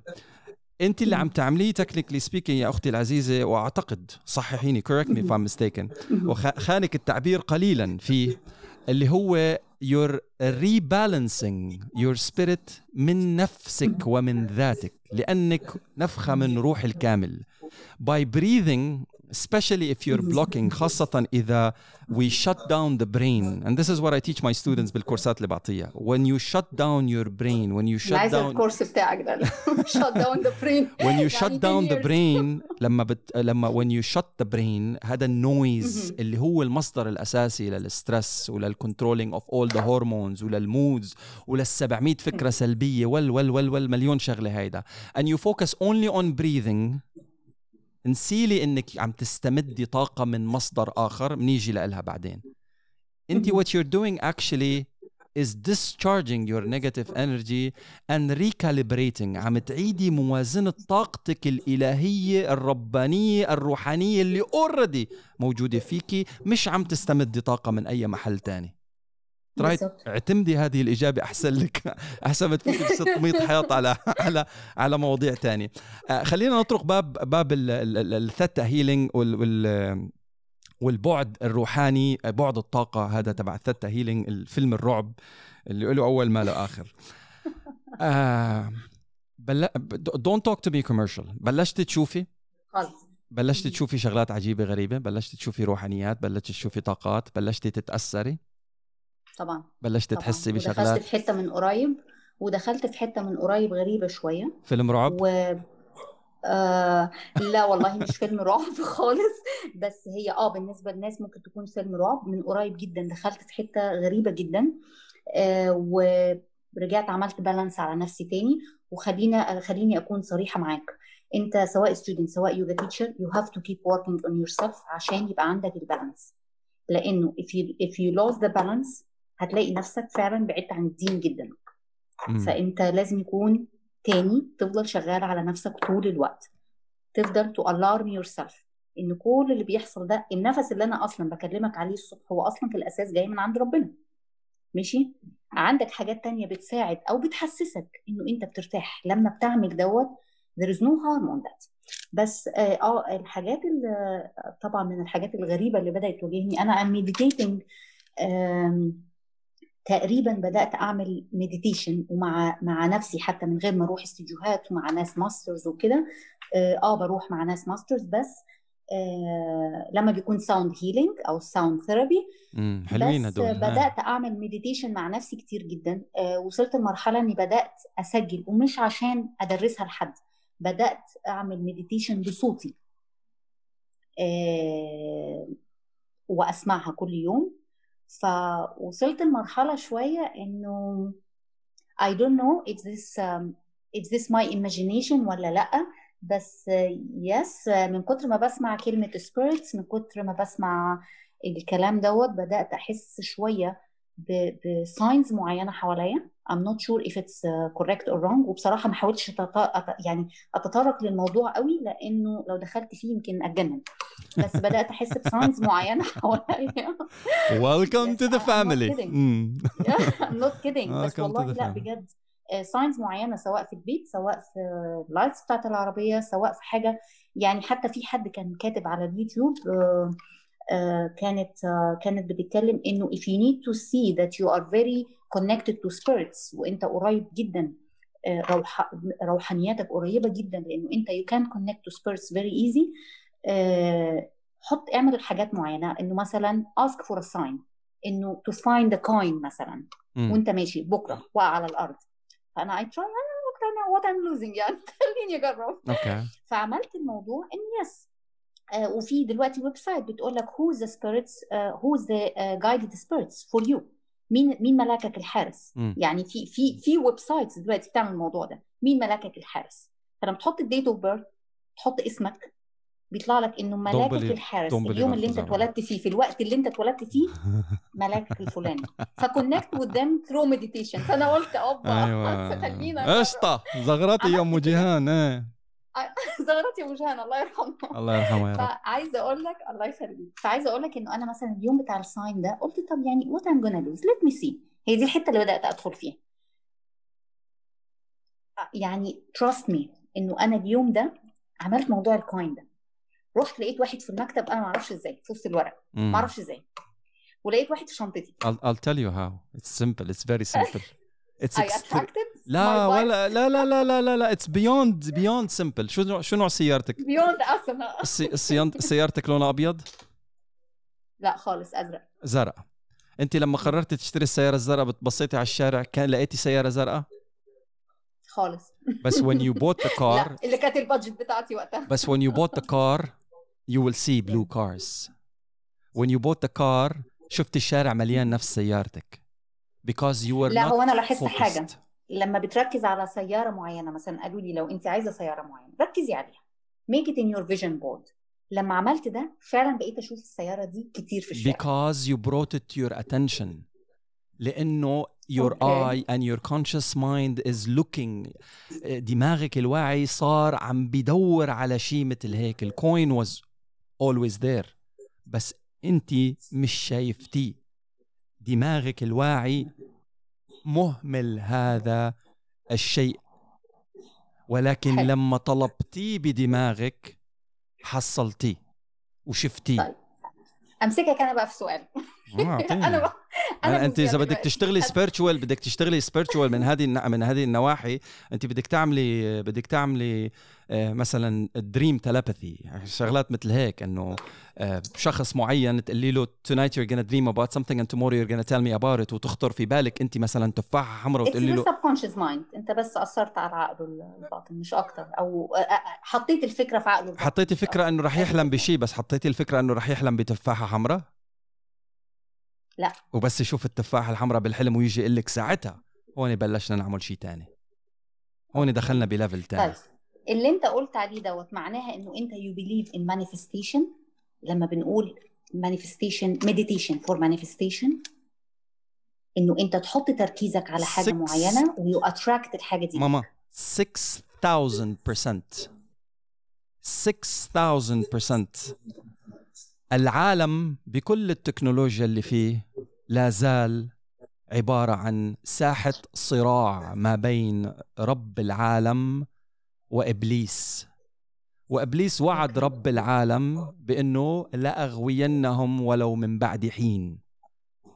انت اللي عم تعمليه technically speaking يا أختي العزيزة وأعتقد صححيني correct me if I'm mistaken مهم. وخانك التعبير قليلا فيه اللي هو you're rebalancing your spirit من نفسك ومن ذاتك لأنك نفخة من روح الكامل. باي breathing especially if you're blocking خاصة إذا we shut down the brain and this is what I teach my students بالكورسات اللي بعطيها when you shut down your brain when you انا shut عايزه down الكورس بتاعك ده shut down the brain when you يعني shut 10 down the years. brain لما بت... لما when you shut the brain هذا النويز مهم. اللي هو المصدر الاساسي للستريس وللكنترولينج اوف اول ذا هرمونز وللمودز ولل 700 فكره سلبيه وال وال وال وال مليون شغله هيدا and you focus only on breathing نسيلي انك عم تستمدي طاقة من مصدر آخر بنيجي لها بعدين. انت what you're doing actually is discharging your negative energy and recalibrating. عم تعيدي موازنة طاقتك الإلهية الربانية الروحانية اللي already موجودة فيكي مش عم تستمدي طاقة من أي محل تاني. try اعتمدي هذه الإجابة أحسن لك. أحسن ما تفوتي ب 600 حياط على على على مواضيع تانية. آه، خلينا نطرق باب باب ال theta healing وال والبعد الروحاني بعد الطاقة هذا تبع ال theta healing الفيلم الرعب اللي له أول ما له آخر. آه بل... don't talk to me commercial بلشتي تشوفي؟ خلص بلشتي تشوفي شغلات عجيبة غريبة؟ بلشتي تشوفي روحانيات؟ بلشتي تشوفي طاقات؟ بلشتي تتأثري؟ طبعا بلشتي تحسي بشغلات. دخلت في حتة من قريب ودخلت في حتة من قريب غريبة شوية. فيلم رعب؟ و... آه لا والله مش فيلم رعب خالص. بس هي آه بالنسبة للناس ممكن تكون فيلم رعب. من قريب جدا دخلت في حتة غريبة جدا. آه ورجعت عملت balance على نفسي تاني. وخلينا خليني أكون صريحة معاك. أنت سواء student سواء يوجا teacher you have to keep working on yourself عشان يبقى عندك ال balance لأنه if you if you lose the balance هتلاقي نفسك فعلا بعدت عن الدين جدا. م. فأنت لازم يكون تاني تفضل شغال على نفسك طول الوقت. تفضل to yourself إن كل اللي بيحصل ده النفس اللي أنا أصلا بكلمك عليه الصبح هو أصلا في الأساس جاي من عند ربنا. ماشي؟ عندك حاجات تانية بتساعد أو بتحسسك إنه أنت بترتاح. لما بتعمل دوت there is no harm on that. بس آه, آه الحاجات اللي طبعا من الحاجات الغريبة اللي بدأت تواجهني. أنا I'm meditating تقريبا بدأت أعمل meditation ومع مع نفسي حتى من غير ما أروح استديوهات ومع ناس masters وكده. آه, آه، بروح مع ناس masters بس. آه لما بيكون sound healing أو sound therapy حلوين هدول. بدأت أعمل meditation مع نفسي كتير جدا. آه وصلت لمرحلة إني بدأت أسجل ومش عشان أدرسها لحد بدأت أعمل meditation بصوتي. آه وأسمعها كل يوم. فوصلت لمرحلة شوية إنه I don't know if this um, if this my imagination ولا لأ بس yes من كتر ما بسمع كلمة spirits من كتر ما بسمع الكلام دوت بدأت أحس شوية ب signs معينة حواليا. I'm not sure if it's uh, correct or wrong. وبصراحة ما حاولتش يعني أتطرق للموضوع قوي لأنه لو دخلت فيه يمكن أتجنن. بس بدأت أحس ب signs معينة حواليا. Welcome to the family I'm not kidding, I'm not kidding. بس والله لا بجد signs معينة سواء في البيت سواء في ال lights بتاعت العربية سواء في حاجة يعني حتى في حد كان كاتب على اليوتيوب uh, كانت uh, كانت بتتكلم إنه if you need to see that you are very connected to spirits وإنت قريب جدا روح روحانياتك قريبة جدا لأنه إنت you can connect to spirits very easy حط اعمل حاجات معينة إنه مثلا ask for a sign إنه to find a coin مثلا م. وإنت ماشي بكرة وقع على الأرض. فأنا I try what I'm losing يعني خليني اجرب okay. فعملت الموضوع إن يس آه وفي دلوقتي website بتقول لك spirits uh, who's the uh, guided spirits for you. مين مين ملاكك الحارس؟ م. يعني في في في websites دلوقتي بتعمل الموضوع ده. مين ملاكك الحارس؟ فلما تحط ال date of birth تحط اسمك بيطلع لك إنه ملاكك الحارس اليوم اللي انت اتولدت فيه. في الوقت اللي انت اتولدت فيه ملاكك الفلاني. ف connect with them through meditation فأنا قلت أوبا أيوه. خلينا. قشطة. زغرتي يا أم جيهان. زغرتي ابو جهان الله يرحمه. الله يرحمه يا رب. فعايزة أقول لك الله يخليك. فعايزة أقول لك إنه أنا مثلا اليوم بتاع ال sign ده قلت طب يعني what I'm gonna lose let me see هي دي الحتة اللي بدأت أدخل فيها. يعني trust me إنه أنا اليوم ده عملت موضوع ال coin ده. رحت لقيت واحد في المكتب أنا ما أعرفش إزاي في وسط الورق. ما أعرفش إزاي. ولقيت واحد في شنطتي. I'll, I'll tell you how. It's simple. It's very simple. It's I attracted لا ولا لا لا لا لا لا لا. it's beyond beyond simple شو شو نوع سيارتك؟ beyond أصلا. سيارتك لونها أبيض؟ لا خالص أزرق. زرق أنت لما قررتي تشتري السيارة الزرقاء بتبصيتي على الشارع كان لقيتي سيارة زرقاء؟ خالص. بس when you bought the car لا اللي كانت البادجت بتاعتي وقتها. بس when you bought the car you will see blue cars. When you bought the car شفت الشارع مليان نفس سيارتك. Because you were لا هو أنا لاحظت حاجة. لما بتركز على سيارة معينة مثلا قالوا لي لو أنت عايزة سيارة معينة ركزي عليها. Make it in your vision board. لما عملت ده فعلا بقيت أشوف السيارة دي كتير في الشارع. Because you brought it to your attention. لأنه your Okay. eye and your conscious mind is looking. دماغك الواعي صار عم بدور على شيء مثل هيك. الكوين was always there. بس أنت مش شايفتيه. دماغك الواعي مهمل هذا الشيء ولكن حلو. لما طلبتيه بدماغك حصلتيه وشفتيه طيب. أمسكك أنا بقى في سؤال آه،. أنا أنا أنت إذا بدك. تشتغلي spiritual بدك تشتغلي spiritual من هذه من هذه النواحي أنت بدك تعملي بدك تعملي آه، مثلا dream telepathy شغلات مثل هيك إنه آه، شخص معين تقولي له tonight you're gonna dream about something and tomorrow you're gonna tell me about it وتخطر في بالك أنت مثلا تفاحة حمراء وتقولي له subconscious mind. أنت بس أثرت على عقله الباطن مش أكتر. أو حطيت الفكرة في عقله حطيتي فكره إنه رح يحلم بشيء بس حطيتي الفكرة إنه رح يحلم بتفاحة حمراء؟ لا. وبس يشوف التفاحه الحمراء بالحلم ويجي يقول لك ساعتها هون بلشنا نعمل شيء تاني. هون دخلنا بليفل تاني. طيب اللي انت قلت عليه دوت معناها إنه انت you believe in manifestation لما بنقول manifestation meditation for manifestation إنه انت تحط تركيزك على حاجة Six- معينة ويو اتراكت الحاجة دي. ماما 6000% 6000% العالم بكل التكنولوجيا اللي فيه لا زال عبارة عن ساحة صراع ما بين رب العالم وإبليس. وإبليس وعد. رب العالم بأنه لأغوينهم ولو من بعد حين.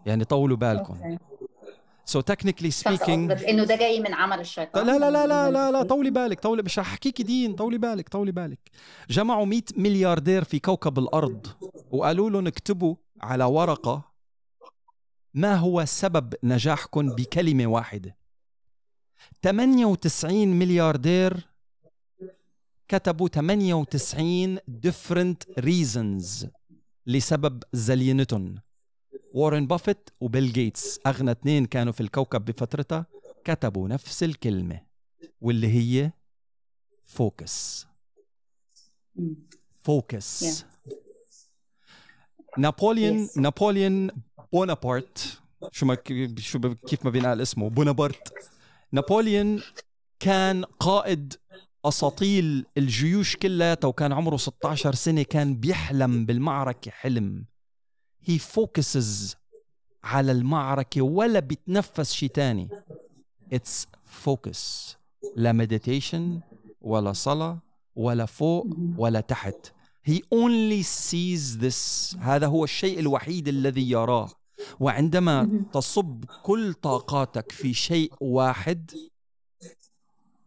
يعني طولوا بالكم. Technically صح speaking قصدك إنه ده جاي من عمل الشيطان. لا لا لا لا لا لا. طولي بالك طولي مش رح احكيكي دين طولي بالك طولي بالك. جمعوا 100 ملياردير في كوكب الأرض وقالوا لهم اكتبوا على ورقة ما هو سبب نجاحكم بكلمة واحدة. 98 ملياردير كتبوا 98 different reasons لسبب زلينتهم. وارن بافيت وبيل جيتس أغنى اثنين كانوا في الكوكب بفترتها كتبوا نفس الكلمة واللي هي focus. Focus. نابوليون Yes. نابوليون بونابرت شو ما شو كيف ما بينقال اسمه بونابرت. نابوليون كان قائد أساطيل الجيوش كلها وكان عمره 16 سنة كان بيحلم بالمعركة حلم. he focuses على المعركة ولا بيتنفس شيء تاني it's focus لا meditation ولا صلاة ولا فوق. ولا تحت he only sees this هذا هو الشيء الوحيد الذي يراه وعندما. تصب كل طاقاتك في شيء واحد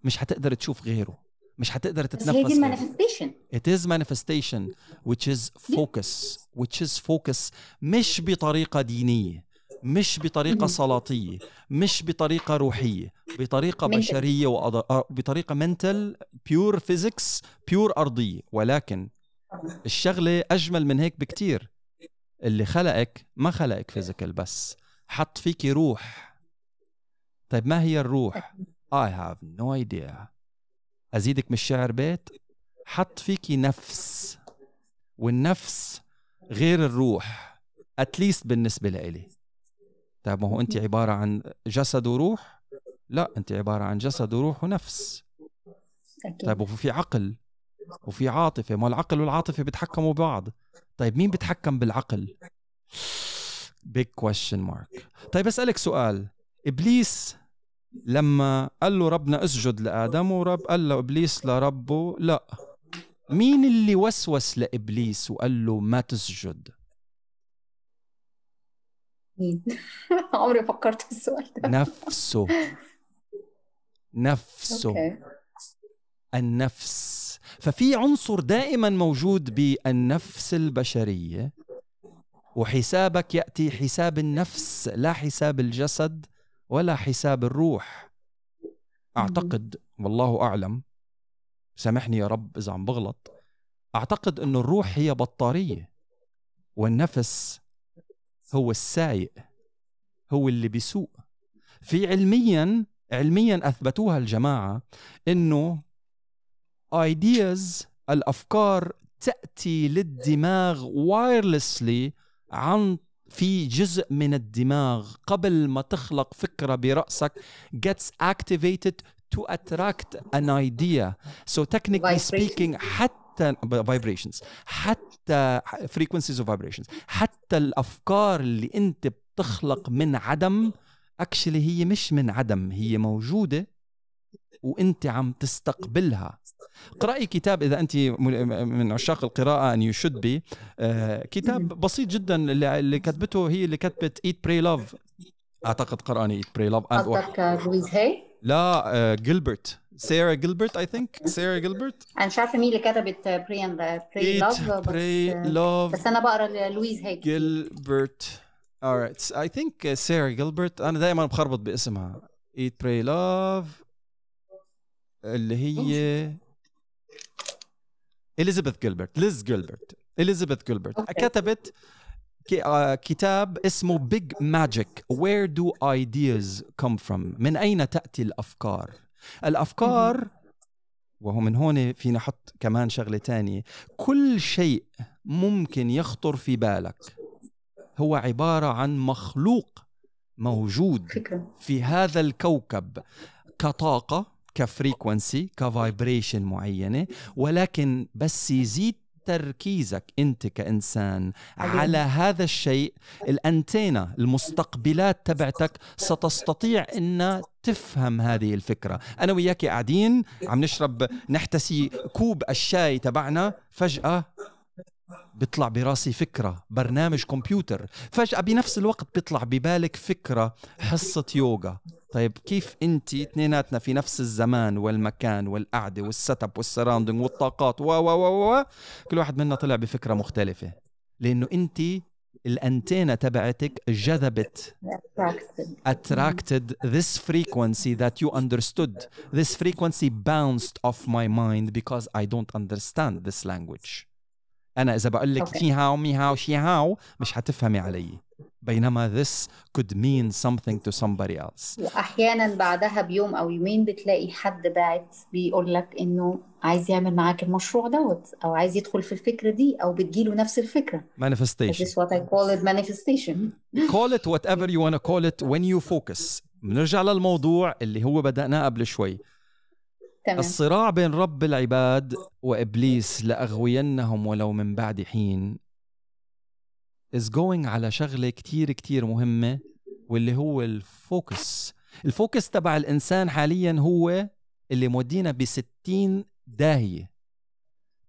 مش حتقدر تشوف غيره مش حتقدر بس هي تتنفس the manifestation. It is manifestation which is focus which is focus مش بطريقة دينية مش بطريقة مهم. صلاتية مش بطريقة روحية بطريقة Mental. بشرية وأض... آه، بطريقة mental pure physics pure أرضية. ولكن الشغلة أجمل من هيك بكتير. اللي خلقك ما خلقك فيزيكال بس. حط فيكي روح. طيب ما هي الروح؟ I have no idea. أزيدك من الشعر بيت حط فيكي نفس والنفس غير الروح اتليست بالنسبة لإلي. طيب ما هو أنت عبارة عن جسد وروح؟ لا أنت عبارة عن جسد وروح ونفس. طيب وفي عقل وفي عاطفة ما العقل والعاطفة بيتحكموا ببعض. طيب مين بيتحكم بالعقل؟ Big question mark. طيب أسألك سؤال. إبليس لما قال له ربنا اسجد لآدم ورب قال له إبليس لربه لا. مين اللي وسوس لإبليس وقال له ما تسجد؟ مين؟ عمري فكرت في السؤال ده. نفسه. نفسه. أوكي. النفس. ففي عنصر دائما موجود بالنفس البشرية وحسابك يأتي حساب النفس لا حساب الجسد. ولا حساب الروح. أعتقد والله أعلم سامحني يا رب إذا عم بغلط أعتقد إنه الروح هي بطارية والنفس هو السايق هو اللي بيسوق. في علميا علميا أثبتوها الجماعة إنه ايدياز الأفكار تأتي للدماغ وايرلسلي عن في جزء من الدماغ قبل ما تخلق فكره براسك gets activated to attract an idea so technically speaking حتى vibrations حتى frequencies of vibrations حتى الافكار اللي انت بتخلق من عدم actually هي مش من عدم هي موجوده وانت عم تستقبلها. اقرأي كتاب إذا أنت من عشاق القراءة and you should be كتاب بسيط جدا اللي, كتبته هي اللي كتبت Eat Pray Love أعتقد قرأني Eat Pray Love قصدك لويز هاي لا آه، جيلبرت سارة جيلبرت I think سارة جيلبرت أنا مش عارفة مين اللي كتبت pray and pray eat love love بس أنا بقرأ لويز هاي جيلبرت alright I think uh, سارة جيلبرت أنا دائما بخربط باسمها. Eat pray love. اللي هي إليزابيث جيلبرت ليز جيلبرت إليزابيث جيلبرت. كتبت آه، كتاب اسمه Big Magic Where do ideas come from من أين تأتي الأفكار؟ الأفكار وهو من هون فينا نحط كمان شغلة تانية. كل شيء ممكن يخطر في بالك هو عبارة عن مخلوق موجود في هذا الكوكب كطاقة ك frequency ك vibration معينة ولكن بس يزيد تركيزك أنت كإنسان. على هذا الشيء الأنتينا المستقبلات تبعتك ستستطيع إن تفهم هذه الفكرة. أنا وياك قاعدين عم نشرب نحتسي كوب الشاي تبعنا فجأة بيطلع براسي فكرة برنامج كمبيوتر. فجأة بنفس الوقت بيطلع ببالك فكرة حصة يوغا. طيب كيف انت اثنيناتنا في نفس الزمان والمكان والقعدة وال setup وال surrounding والطاقات و و و و كل واحد منا طلع بفكرة مختلفة. لأنه انت الأنتينا تبعتك جذبت attracted this frequency that you understood. This frequency bounced off my mind because I don't understand this language. أنا إذا بقول لك Okay. شي هاو مي هاو شي هاو مش حتفهمي علي. بينما this could mean something to somebody else. وأحيانا بعدها بيوم أو يومين بتلاقي حد باعت بيقول لك إنه عايز يعمل معاك المشروع دوت أو عايز يدخل في الفكرة دي أو بتجيله نفس الفكرة. This manifestation is what I call it manifestation. Call it whatever you want to call it when you focus. بنرجع للموضوع اللي هو بدأناه قبل شوي. تمام. الصراع بين رب العباد وإبليس لأغوينهم ولو من بعد حين. Is going على شغلة كتير كتير مهمة واللي هو ال focus. ال focus تبع الإنسان حاليا هو اللي مودينا ب 60 داهية.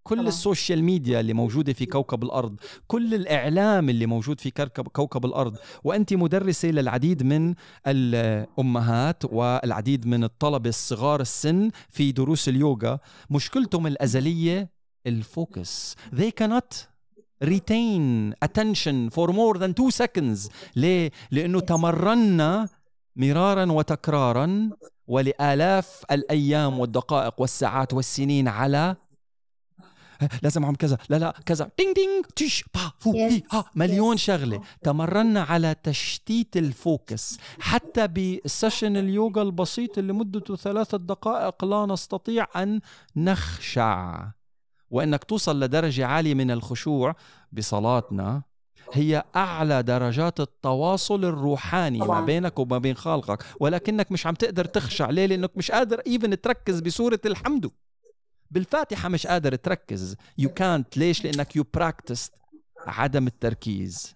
كل طبعاً. ال social media اللي موجودة في كوكب الأرض كل الإعلام اللي موجود في كوكب الأرض. وأنت مدرسة للعديد من الأمهات والعديد من الطلبة الصغار السن في دروس اليوغا. مشكلتهم الأزلية ال focus. They cannot retain attention for more than two seconds. ليه؟ لأنه تمرنا مرارا وتكرارا ولآلاف الأيام والدقائق والساعات والسنين على لازم اعمل كذا لا لا كذا. ding ding تش با فو. هي ها مليون شغلة. تمرنا على تشتيت ال focus. حتى بال session اليوغا البسيط اللي مدته ثلاثة دقائق لا نستطيع أن نخشع. وإنك توصل لدرجة عالية من الخشوع بصلاتنا هي أعلى درجات التواصل الروحاني ما طبعاً. بينك وما بين خالقك ولكنك مش عم تقدر تخشع. ليه؟ لأنك مش قادر even تركز بسورة الحمد. بالفاتحة مش قادر تركز. يو كانت ليش؟ لأنك you practice عدم التركيز.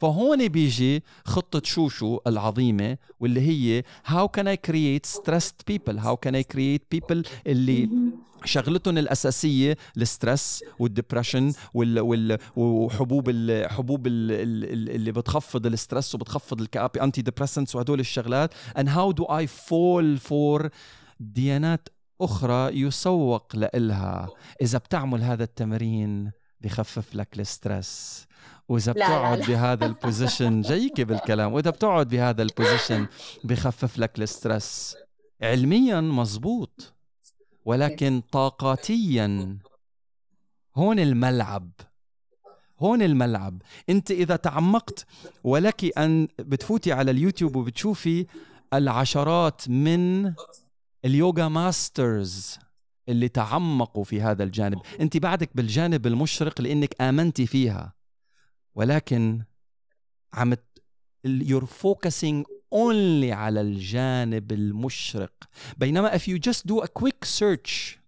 فهون بيجي خطة شوشو العظيمة واللي هي how can I create stressed people how can I create people اللي شغلتهم الأساسية ال stress وال depression وال وال وحبوب ال حبوب ال ال اللي بتخفض ال stress وبتخفض الكآبة antidepressants وهدول الشغلات. And how do I fall for ديانات أخرى يسوق لإلها؟ إذا بتعمل هذا التمرين بخفف لك ال stress. وإذا لا، لا، بتقعد لا. بهذا ال position جايك بالكلام. وإذا بتقعد بهذا ال position بخفف لك ال stress. علميا مزبوط ولكن طاقاتيا هون الملعب هون الملعب. أنت إذا تعمقت ولك أن بتفوتي على اليوتيوب وبتشوفي العشرات من اليوغا masters اللي تعمقوا في هذا الجانب. أنت بعدك بالجانب المشرق لأنك امنتي فيها. ولكن عم you're focusing only على الجانب المشرق. بينما if you just do a quick search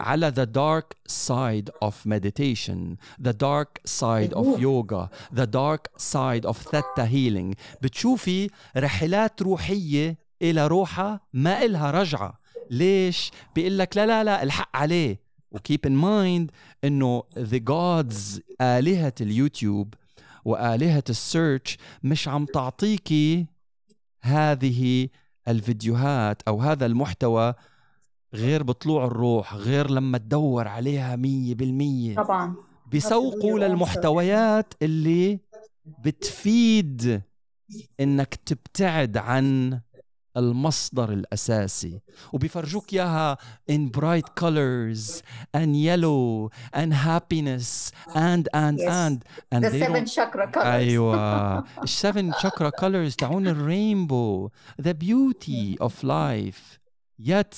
على the dark side of meditation the dark side of yoga the dark side of theta healing بتشوفي رحلات روحية إلى روحها ما إلها رجعة. ليش؟ بيقول لك لا لا لا الحق عليه. وكيب إن مايند إنه the gods آلهة اليوتيوب وآلهة السيرش مش عم تعطيكي هذه الفيديوهات أو هذا المحتوى غير بطلوع الروح غير لما تدور عليها مية بالمية. طبعا. بيسوقوا للمحتويات اللي بتفيد إنك تبتعد عن المصدر الأساسي. وبيفرجوك إياها in bright colors and yellow and happiness and and Yes. and. And the they seven chakra colors. أيوه. ال seven chakra colors تاعون ال rainbow. the beauty of life yet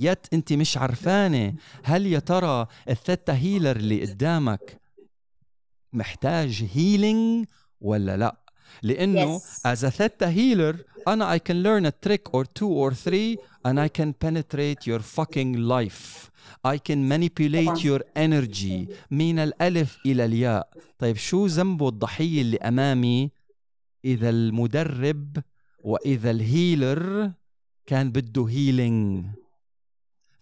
yet أنت مش عرفانة. هل يا ترى ال theta healer اللي قدامك محتاج healing ولا لا؟ لأنه Yes. as a theta healer أنا I can learn a trick or two or three and I can penetrate your fucking life. I can manipulate طبعاً. your energy من الألف إلى الياء. طيب شو ذنبه الضحية اللي أمامي؟ إذا المدرب وإذا ال healer كان بده healing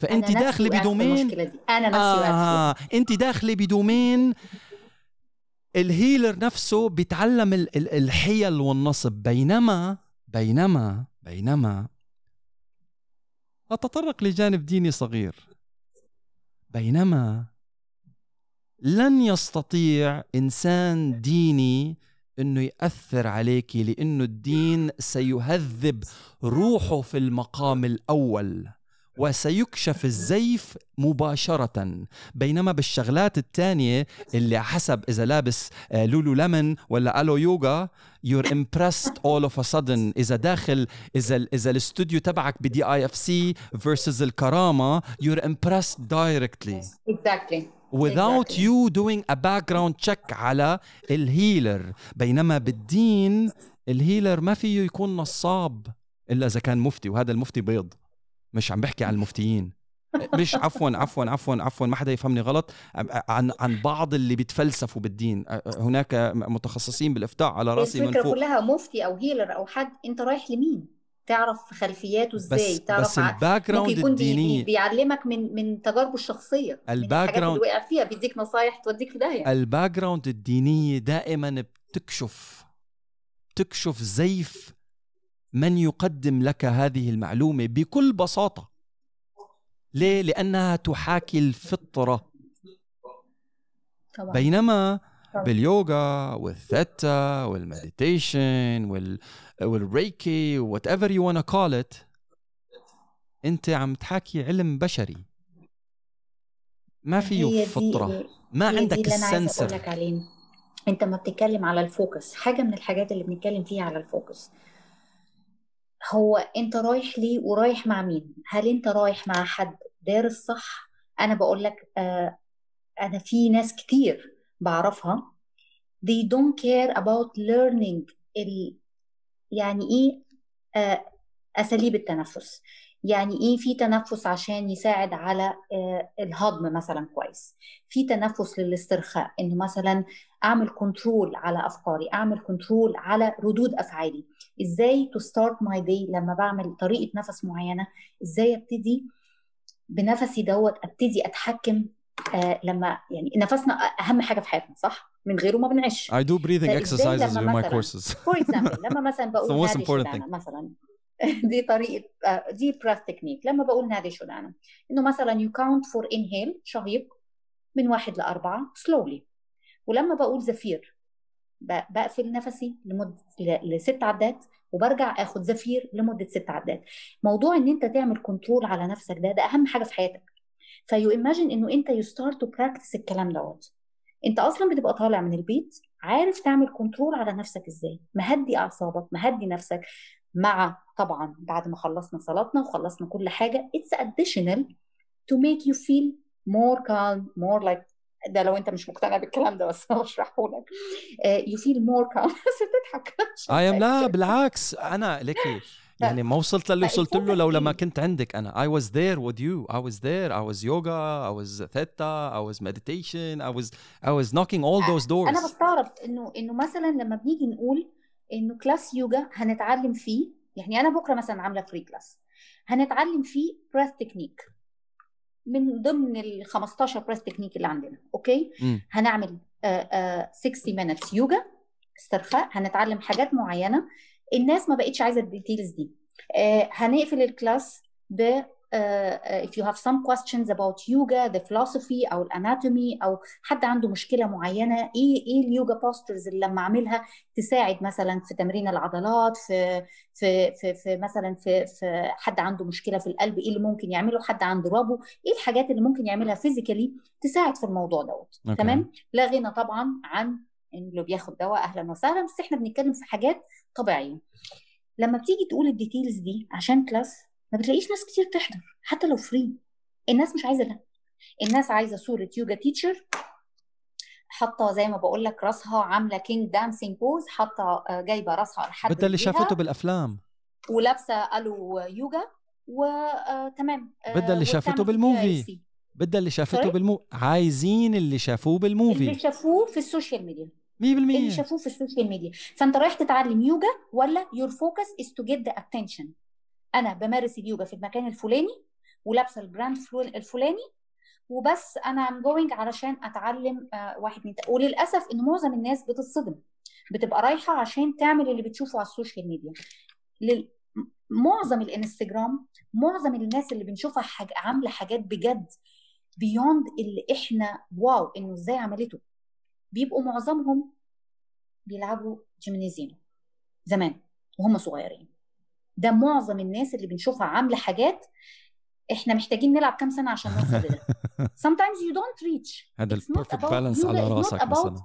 وقعت في ب domain؟ أنا نفسي آه. أنت داخلة ب domain. ال healer نفسه بيتعلم ال- ال- الحيل والنصب. بينما بينما بينما أتطرق لجانب ديني صغير. بينما لن يستطيع إنسان ديني إنه يأثر عليك لأنه الدين سيهذب روحه في المقام الأول. وسيكشف الزيف مباشرة بينما بالشغلات الثانية اللي حسب إذا لابس آه، لولو لمن ولا ألو يوغا you're impressed all of a sudden. إذا داخل إذا إذا الاستوديو تبعك ب DIFC versus الكرامة you're impressed directly. Exactly. Without Exactly. you doing a background check على ال healer بينما بالدين ال healer ما فيه يكون نصاب إلا إذا كان مفتي وهذا المفتي بيض. مش عم بحكي عن المفتيين. مش عفوا عفوا عفوا عفوا ما حدا يفهمني غلط. عن عن بعض اللي بيتفلسفوا بالدين. هناك متخصصين بالإفتاء على رأسي من فوق. كلها مفتي أو healer أو حد. أنت رايح لمين؟ تعرف خلفياته إزاي؟ بس تعرف بس ال background الدينيه بيعلمك من من تجاربه الشخصية ال background- اللي وقع فيها. بيديك نصايح توديك في داهية. ال background الدينية دائما بتكشف تكشف زيف من يقدم لك هذه المعلومة بكل بساطة. ليه؟ لأنها تحاكي الفطرة. طبعا. بينما. باليوغا وال theta وال meditation وال وال reiki whatever you wanna call it أنت عم تحكي علم بشري. ما فيه فطرة. ما عندك ال sensor. أنت ما بتتكلم على ال focus. حاجة من الحاجات اللي بنتكلم فيها على ال focus. هو أنت رايح ليه ورايح مع مين؟ هل أنت رايح مع حد دارس صح؟ أنا بقول لك آه أنا في ناس كتير بعرفها. They don't care about learning ال يعني إيه؟ آه أساليب التنفس. يعني إيه في تنفس عشان يساعد على آه الهضم مثلا كويس. في تنفس للاسترخاء انه مثلا أعمل control على أفكاري أعمل control على ردود أفعالي. إزاي to start my day لما بعمل طريقة نفس معينة إزاي أبتدي بنفسي دوت أبتدي أتحكم آه لما يعني نفسنا أهم حاجة في حياتنا صح؟ من غيره ما بنعيش. I do breathing exercises in my courses. for example لما مثلا بقول most نادي important شودانا مثلا دي طريقة آه، دي breath technique لما بقول نادي شودانا إنه مثلا you count for inhale شهيق من واحد لأربعة slowly ولما بقول زفير بقفل نفسي لمدة لست عدات وبرجع آخد زفير لمدة ست عدات. موضوع إن أنت تعمل control على نفسك ده ده أهم حاجة في حياتك. ف you imagine إنه أنت you start to practice الكلام دوت. أنت أصلا بتبقى طالع من البيت عارف تعمل control على نفسك إزاي. مهدي أعصابك مهدي نفسك. مع طبعا بعد ما خلصنا صلاتنا وخلصنا كل حاجة it's additional to make you feel more calm more like ده لو انت مش مقتنع بالكلام ده بس بشرحه لك you feel more calm بس بتضحك. I am لا بالعكس. أنا لكي يعني ما وصلت للي وصلت له لو لما كنت عندك أنا. I was there with you. I was there. I was yoga. I was theta. I was meditation. I was I was knocking all those doors. أنا بستغرب إنه إنه مثلا لما بنيجي نقول إنه class يوجا هنتعلم فيه يعني أنا بكرة مثلا عاملة free class هنتعلم فيه breath technique من ضمن ال 15 breath technique اللي عندنا okay؟ م. هنعمل uh, uh, 60 minutes يوجا استرخاء هنتعلم حاجات معينة. الناس ما بقتش عايزة ال details دي. uh, هنقفل ال class ب uh, if you have some questions about yoga the philosophy أو ال anatomy أو حد عنده مشكلة معينة إيه إيه اليوجا postures اللي لما أعملها تساعد مثلا في تمرين العضلات في في في, في مثلا في, في حد عنده مشكلة في القلب إيه اللي ممكن يعمله؟ حد عنده ربو إيه الحاجات اللي ممكن يعملها physically تساعد في الموضوع دوت؟ okay. تمام؟ لا غنى طبعا عن اللي بياخد دواء أهلا وسهلا. بس إحنا بنتكلم في حاجات طبيعية. لما بتيجي تقول ال details دي عشان class ما بتلاقيش ناس كتير تحضر حتى لو free الناس مش عايزة ده. الناس عايزة صورة yoga teacher حاطة زي ما بقول لك راسها عاملة king dancing pose حاطة آه، جايبة راسها لحد بدها اللي شافته بالأفلام. ولابسة ألو يوجا وتمام بدها اللي شافته بال movie. بدها اللي شافته؟ بال mo- عايزين اللي شافوه اللي بال movie شافوه في ال social media. اللي 100% شافوه في ال social media. فانت رايح تتعلم يوجا ولا your focus is to get the attention أنا بمارس اليوجا في المكان الفلاني ولابسة ال brand الفلاني وبس أنا I'm going علشان أتعلم آه، واحد تلاته وللأسف إن معظم الناس بتتصدم بتبقى رايحة عشان تعمل اللي بتشوفه على ال social media. لل... معظم الإنستجرام معظم الناس اللي بنشوفها حاج... عاملة حاجات بجد beyond اللي إحنا wow إنه إزاي عملته. بيبقوا معظمهم بيلعبوا جيمنازيوم زمان وهم صغيرين. ده معظم الناس اللي بنشوفها عاملة حاجات إحنا محتاجين نلعب كام سنة عشان نوصل لده. Sometimes you don't reach. هذا البيرفكت بالانس على راسك مثلا.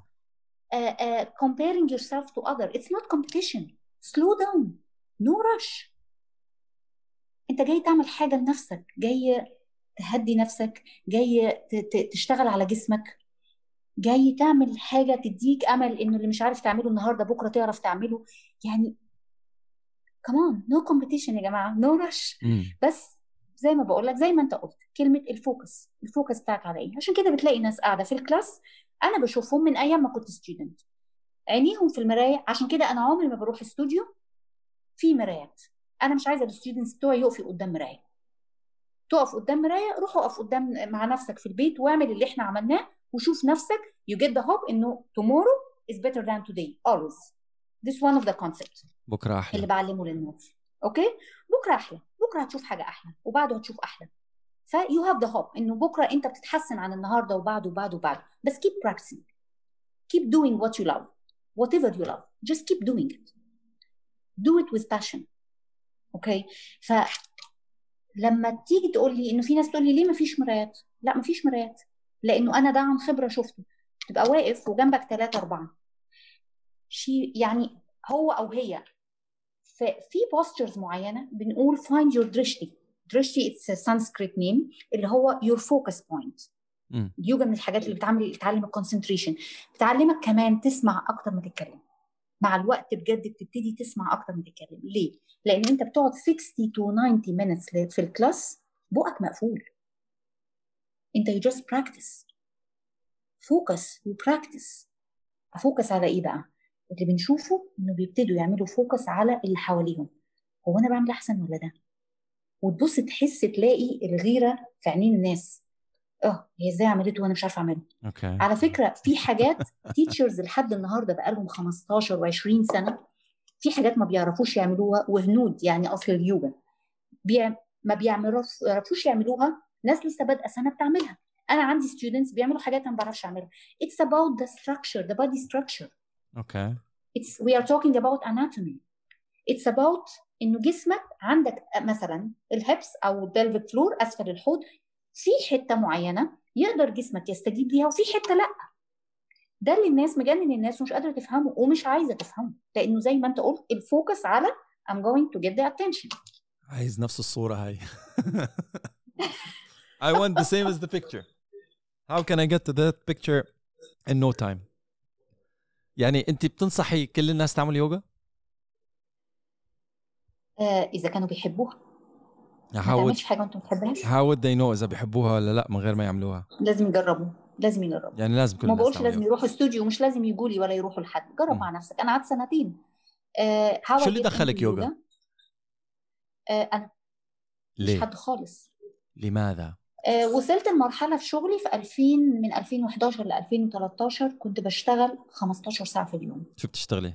uh, uh, comparing yourself to other. It's not competition. Slow down. No rush. انت جاي تعمل حاجة لنفسك. جاي تهدي نفسك. جاي تشتغل على جسمك. جاي تعمل حاجة تديك أمل إنه اللي مش عارف تعمله النهارده بكرة تعرف تعمله. يعني كمان no competition يا جماعة no rush مم. بس زي ما بقول لك زي ما انت قلت كلمة ال focus ال focus بتاعك على إيه. عشان كده بتلاقي ناس قاعدة في ال class أنا بشوفهم من أيام ما كنت student عينيهم في المراية عشان كده أنا عمري ما بروح استوديو في مرايات. أنا مش عايزة ال students بتوعي يقفوا قدام مراية. تقف قدام مراية روح اقف قدام مع نفسك في البيت واعمل اللي إحنا عملناه وشوف نفسك you get the hope إنه tomorrow is better than today always. This one of the concepts. بكرة اللي أحلى بعلمه للناس. أوكي؟ بكرة أحلى. بكرة هتشوف حاجة أحلى وبعده هتشوف أحلى. ف you have the hope إنه بكرة أنت بتتحسن عن النهارده وبعده وبعده وبعده. بس keep practicing. Keep doing what you love. Whatever you love. Just keep doing it. Do it with passion. أوكي؟ ف لما تيجي تقول لي إنه في ناس تقول لي ليه ما فيش مرايات؟ لا ما فيش مرايات. لأنه أنا ده عن خبرة شفته. تبقى واقف وجنبك ثلاثة أربعة. شي يعني هو أو هي. ففي postures معينة بنقول find your drishti drishti it's a Sanskrit name اللي هو your focus point. مم. اليوجا من الحاجات اللي بتعمل بتعلم ال concentration بتعلمك كمان تسمع أكتر ما تتكلم. مع الوقت بجد بتبتدي تسمع أكتر ما تتكلم. ليه؟ لأن أنت بتقعد 60 to 90 minutes في ال class بقك مقفول. أنت you just practice. focus و practice أ focus على إيه بقى؟ اللي بنشوفه إنه بيبتدوا يعملوا focus على اللي حواليهم. هو أنا بعمل أحسن ولا ده؟ وتبص تحس تلاقي الغيرة في عينين الناس. آه هي إزاي عملته وأنا مش عارفة أعمله؟ أوكي. على فكرة في حاجات teachers لحد النهارده بقالهم 15 و20 سنة في حاجات ما بيعرفوش يعملوها وهنود يعني أصل اليوجا. بيع... ما بيعملوش يعرفوش يعملوها ناس لسه بادئة سنة بتعملها. أنا عندي students بيعملوا حاجات أنا ما بعرفش أعملها. It's about the structure the body structure. أوكي it's we are talking about anatomy. It's about إنه جسمك عندك مثلا ال hips أو ال pelvic floor أسفل الحوض في حتة معينة يقدر جسمك يستجيب ليها وفي حتة لأ. ده اللي الناس مجنن الناس ومش قادرة تفهمه ومش عايزة تفهمه لأنه زي ما أنت قلت ال focus على I'm going to get the attention. عايز نفس الصورة هاي. I want the same as the picture. How can I get to that picture in no time يعني انت بتنصحي كل الناس تعمل يوغا آه إذا كانوا بيحبوها. ما تعملش حاجة وانت ما بتحبهاش؟ How would they know إذا بيحبوها ولا لأ من غير ما يعملوها؟ لازم يجربوا لازم يجربوا. يعني لازم كل ما بقولش لازم يروحوا استوديو مش لازم يجوا لي ولا يروحوا لحد. جرب. مع نفسك. أنا قعدت سنتين. آه شو اللي دخلك يوجا؟ آه أنا. ليه؟ مش حد خالص. لماذا؟ آه وصلت لمرحله في شغلي في 2000 من 2011 ل 2013 كنت بشتغل 15 ساعة في اليوم. شو بتشتغلي؟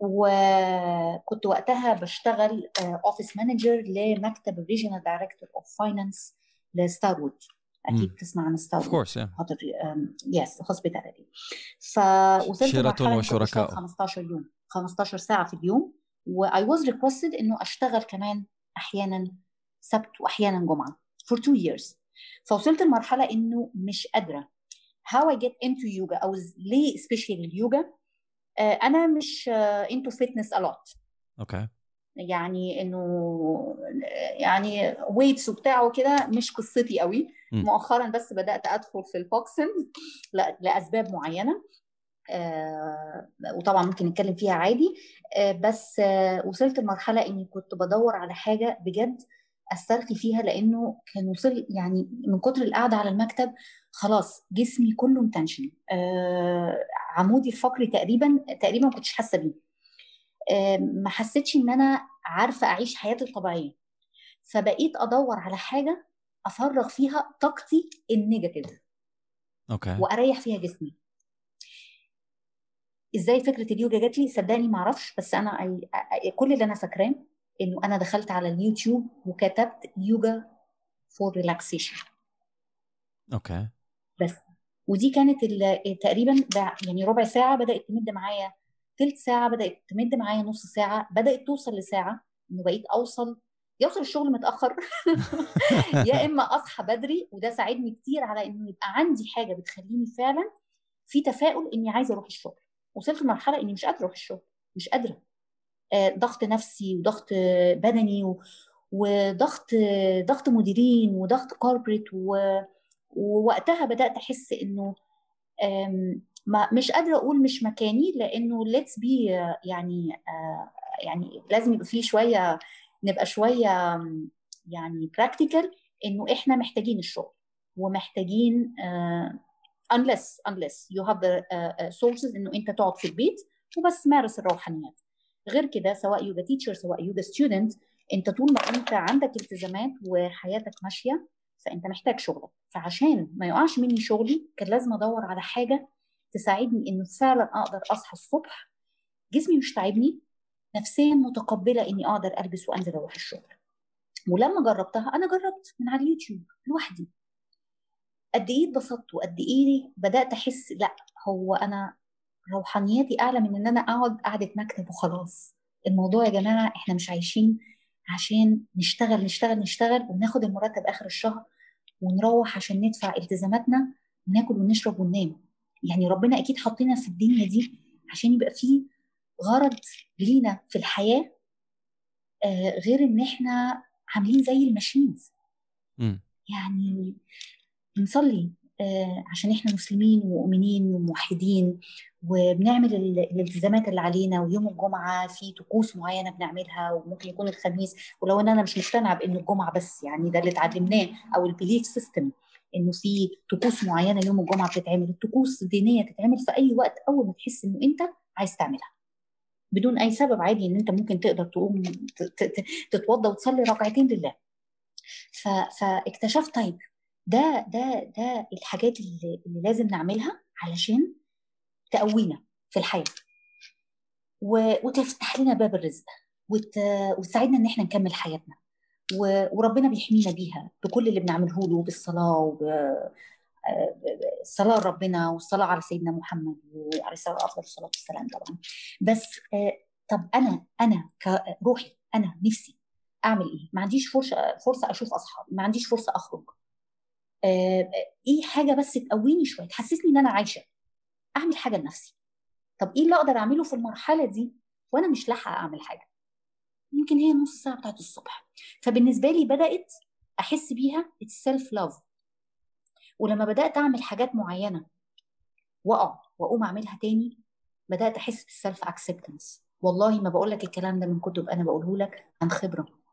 وكنت وقتها بشتغل office manager لمكتب ال regional director of finance ل Starwood أكيد mm. تسمع عن Star of course yes hospitality فوصلت شيراتون وشركاء 15 يوم 15 ساعة في اليوم. و I was requested إنه أشتغل كمان أحيانا سبت واحيانا جمعة. For two years. فوصلت لمرحلة إنه مش قادرة. How I get into yoga أو ليه special اليوجا آه، أنا مش into fitness a lot أوكي. يعني إنه يعني weights وبتاع وكده مش قصتي قوي. م. مؤخرا بس بدأت أدخل في ال boxing لأسباب معينة. آه وطبعا ممكن نتكلم فيها عادي. آه بس آه وصلت لمرحلة إني كنت بدور على حاجة بجد أسترخي فيها لأنه كان وصل يعني من كتر القعدة على المكتب خلاص جسمي كله متنشن آه عمودي الفقري تقريبا تقريبا ما كنتش حاسة بيه. آه ما حسيتش إن أنا عارفة أعيش حياتي الطبيعية. فبقيت أدور على حاجة أفرغ فيها طاقتي ال negative أوكي. وأريح فيها جسمي. إزاي فكرة اليوجا جات لي؟ صدقني ما أعرفش بس أنا كل اللي أنا فاكراه إنه أنا دخلت على اليوتيوب وكتبت yoga for relaxation. أوكي. بس. ودي كانت تقريبا يعني ربع ساعة بدأت تمد معايا ثلث ساعة بدأت تمد معايا نص ساعة بدأت توصل لساعة إنه بقيت أوصل يوصل الشغل متأخر. يا إما أصحى بدري وده ساعدني كتير على إنه يبقى عندي حاجة بتخليني فعلا في تفاؤل إني عايزة أروح الشغل. وصلت لمرحلة إني مش قادرة أروح الشغل مش قادرة. ضغط نفسي وضغط بدني وضغط ضغط مديرين وضغط corporate ووقتها بدأت أحس إنه ما مش قادرة أقول مش مكاني لإنه let's be يعني آه، يعني لازم يبقى فيه شوية نبقى شوية يعني practical إنه إحنا محتاجين الشغل ومحتاجين unless unless you have the uh, sources إنه أنت تقعد في البيت وبس مارس الروحانيات. غير كده سواء yoga teacher سواء yoga student انت طول ما انت عندك التزامات وحياتك ماشية فانت محتاج شغلك. فعشان ما يقعش مني شغلي كان لازم أدور على حاجة تساعدني إنه فعلا أقدر أصحى الصبح. جسمي مش تعبني نفسيا متقبلة إني أقدر ألبس وأنزل أروح الشغل. ولما جربتها أنا جربت من على اليوتيوب لوحدي. قد إيه اتبسطت وقد إيه بدأت أحس لأ هو أنا روحانياتي أعلى من إن أنا أقعد قعدة مكتب وخلاص. الموضوع يا جماعة إحنا مش عايشين عشان نشتغل نشتغل نشتغل وناخد المرتب آخر الشهر ونروح عشان ندفع التزاماتنا وناكل ونشرب وننام. يعني ربنا أكيد حطينا في الدنيا دي عشان يبقى في غرض لينا في الحياة آه غير إن إحنا عاملين زي الماشينز. يعني بنصلي عشان إحنا مسلمين ومؤمنين وموحدين وبنعمل الالتزامات اللي علينا ويوم الجمعة في طقوس معينة بنعملها وممكن يكون الخميس ولو إن أنا مش مقتنعة بان الجمعة بس يعني ده اللي اتعلمناه أو ال belief system إنه في طقوس معينة يوم الجمعة بتتعمل الطقوس الدينية تتعمل في أي وقت أول ما تحس إنه أنت عايز تعملها. بدون أي سبب عادي إن أنت ممكن تقدر تقوم تتوضى وتصلي ركعتين لله. فاكتشفت طيب ده ده ده الحاجات اللي, اللي لازم نعملها علشان تقوينا في الحياة. وتفتح لنا باب الرزق وت... وتساعدنا إن إحنا نكمل حياتنا. و... وربنا بيحمينا بيها بكل اللي بنعمله له بالصلاة وب... الصلاة لربنا والصلاة على سيدنا محمد الصلاة أفضل الصلاة والسلام طبعا. بس طب أنا أنا كروحي أنا نفسي أعمل إيه؟ ما عنديش فرصة فرصة أشوف أصحابي ما عنديش فرصة أخرج. إيه حاجة بس تقويني شوية تحسسني إن أنا عايشة أعمل حاجة لنفسي. طب إيه اللي أقدر أعمله في المرحلة دي وأنا مش لاحقة أعمل حاجة؟ يمكن هي نص ساعة بتاعت الصبح. فبالنسبة لي بدأت أحس بيها ال self love ولما بدأت أعمل حاجات معينة وأقع وأقوم أعملها تاني بدأت أحس بال self acceptance والله ما بقول لك الكلام ده من كتب أنا بقوله لك عن خبرة.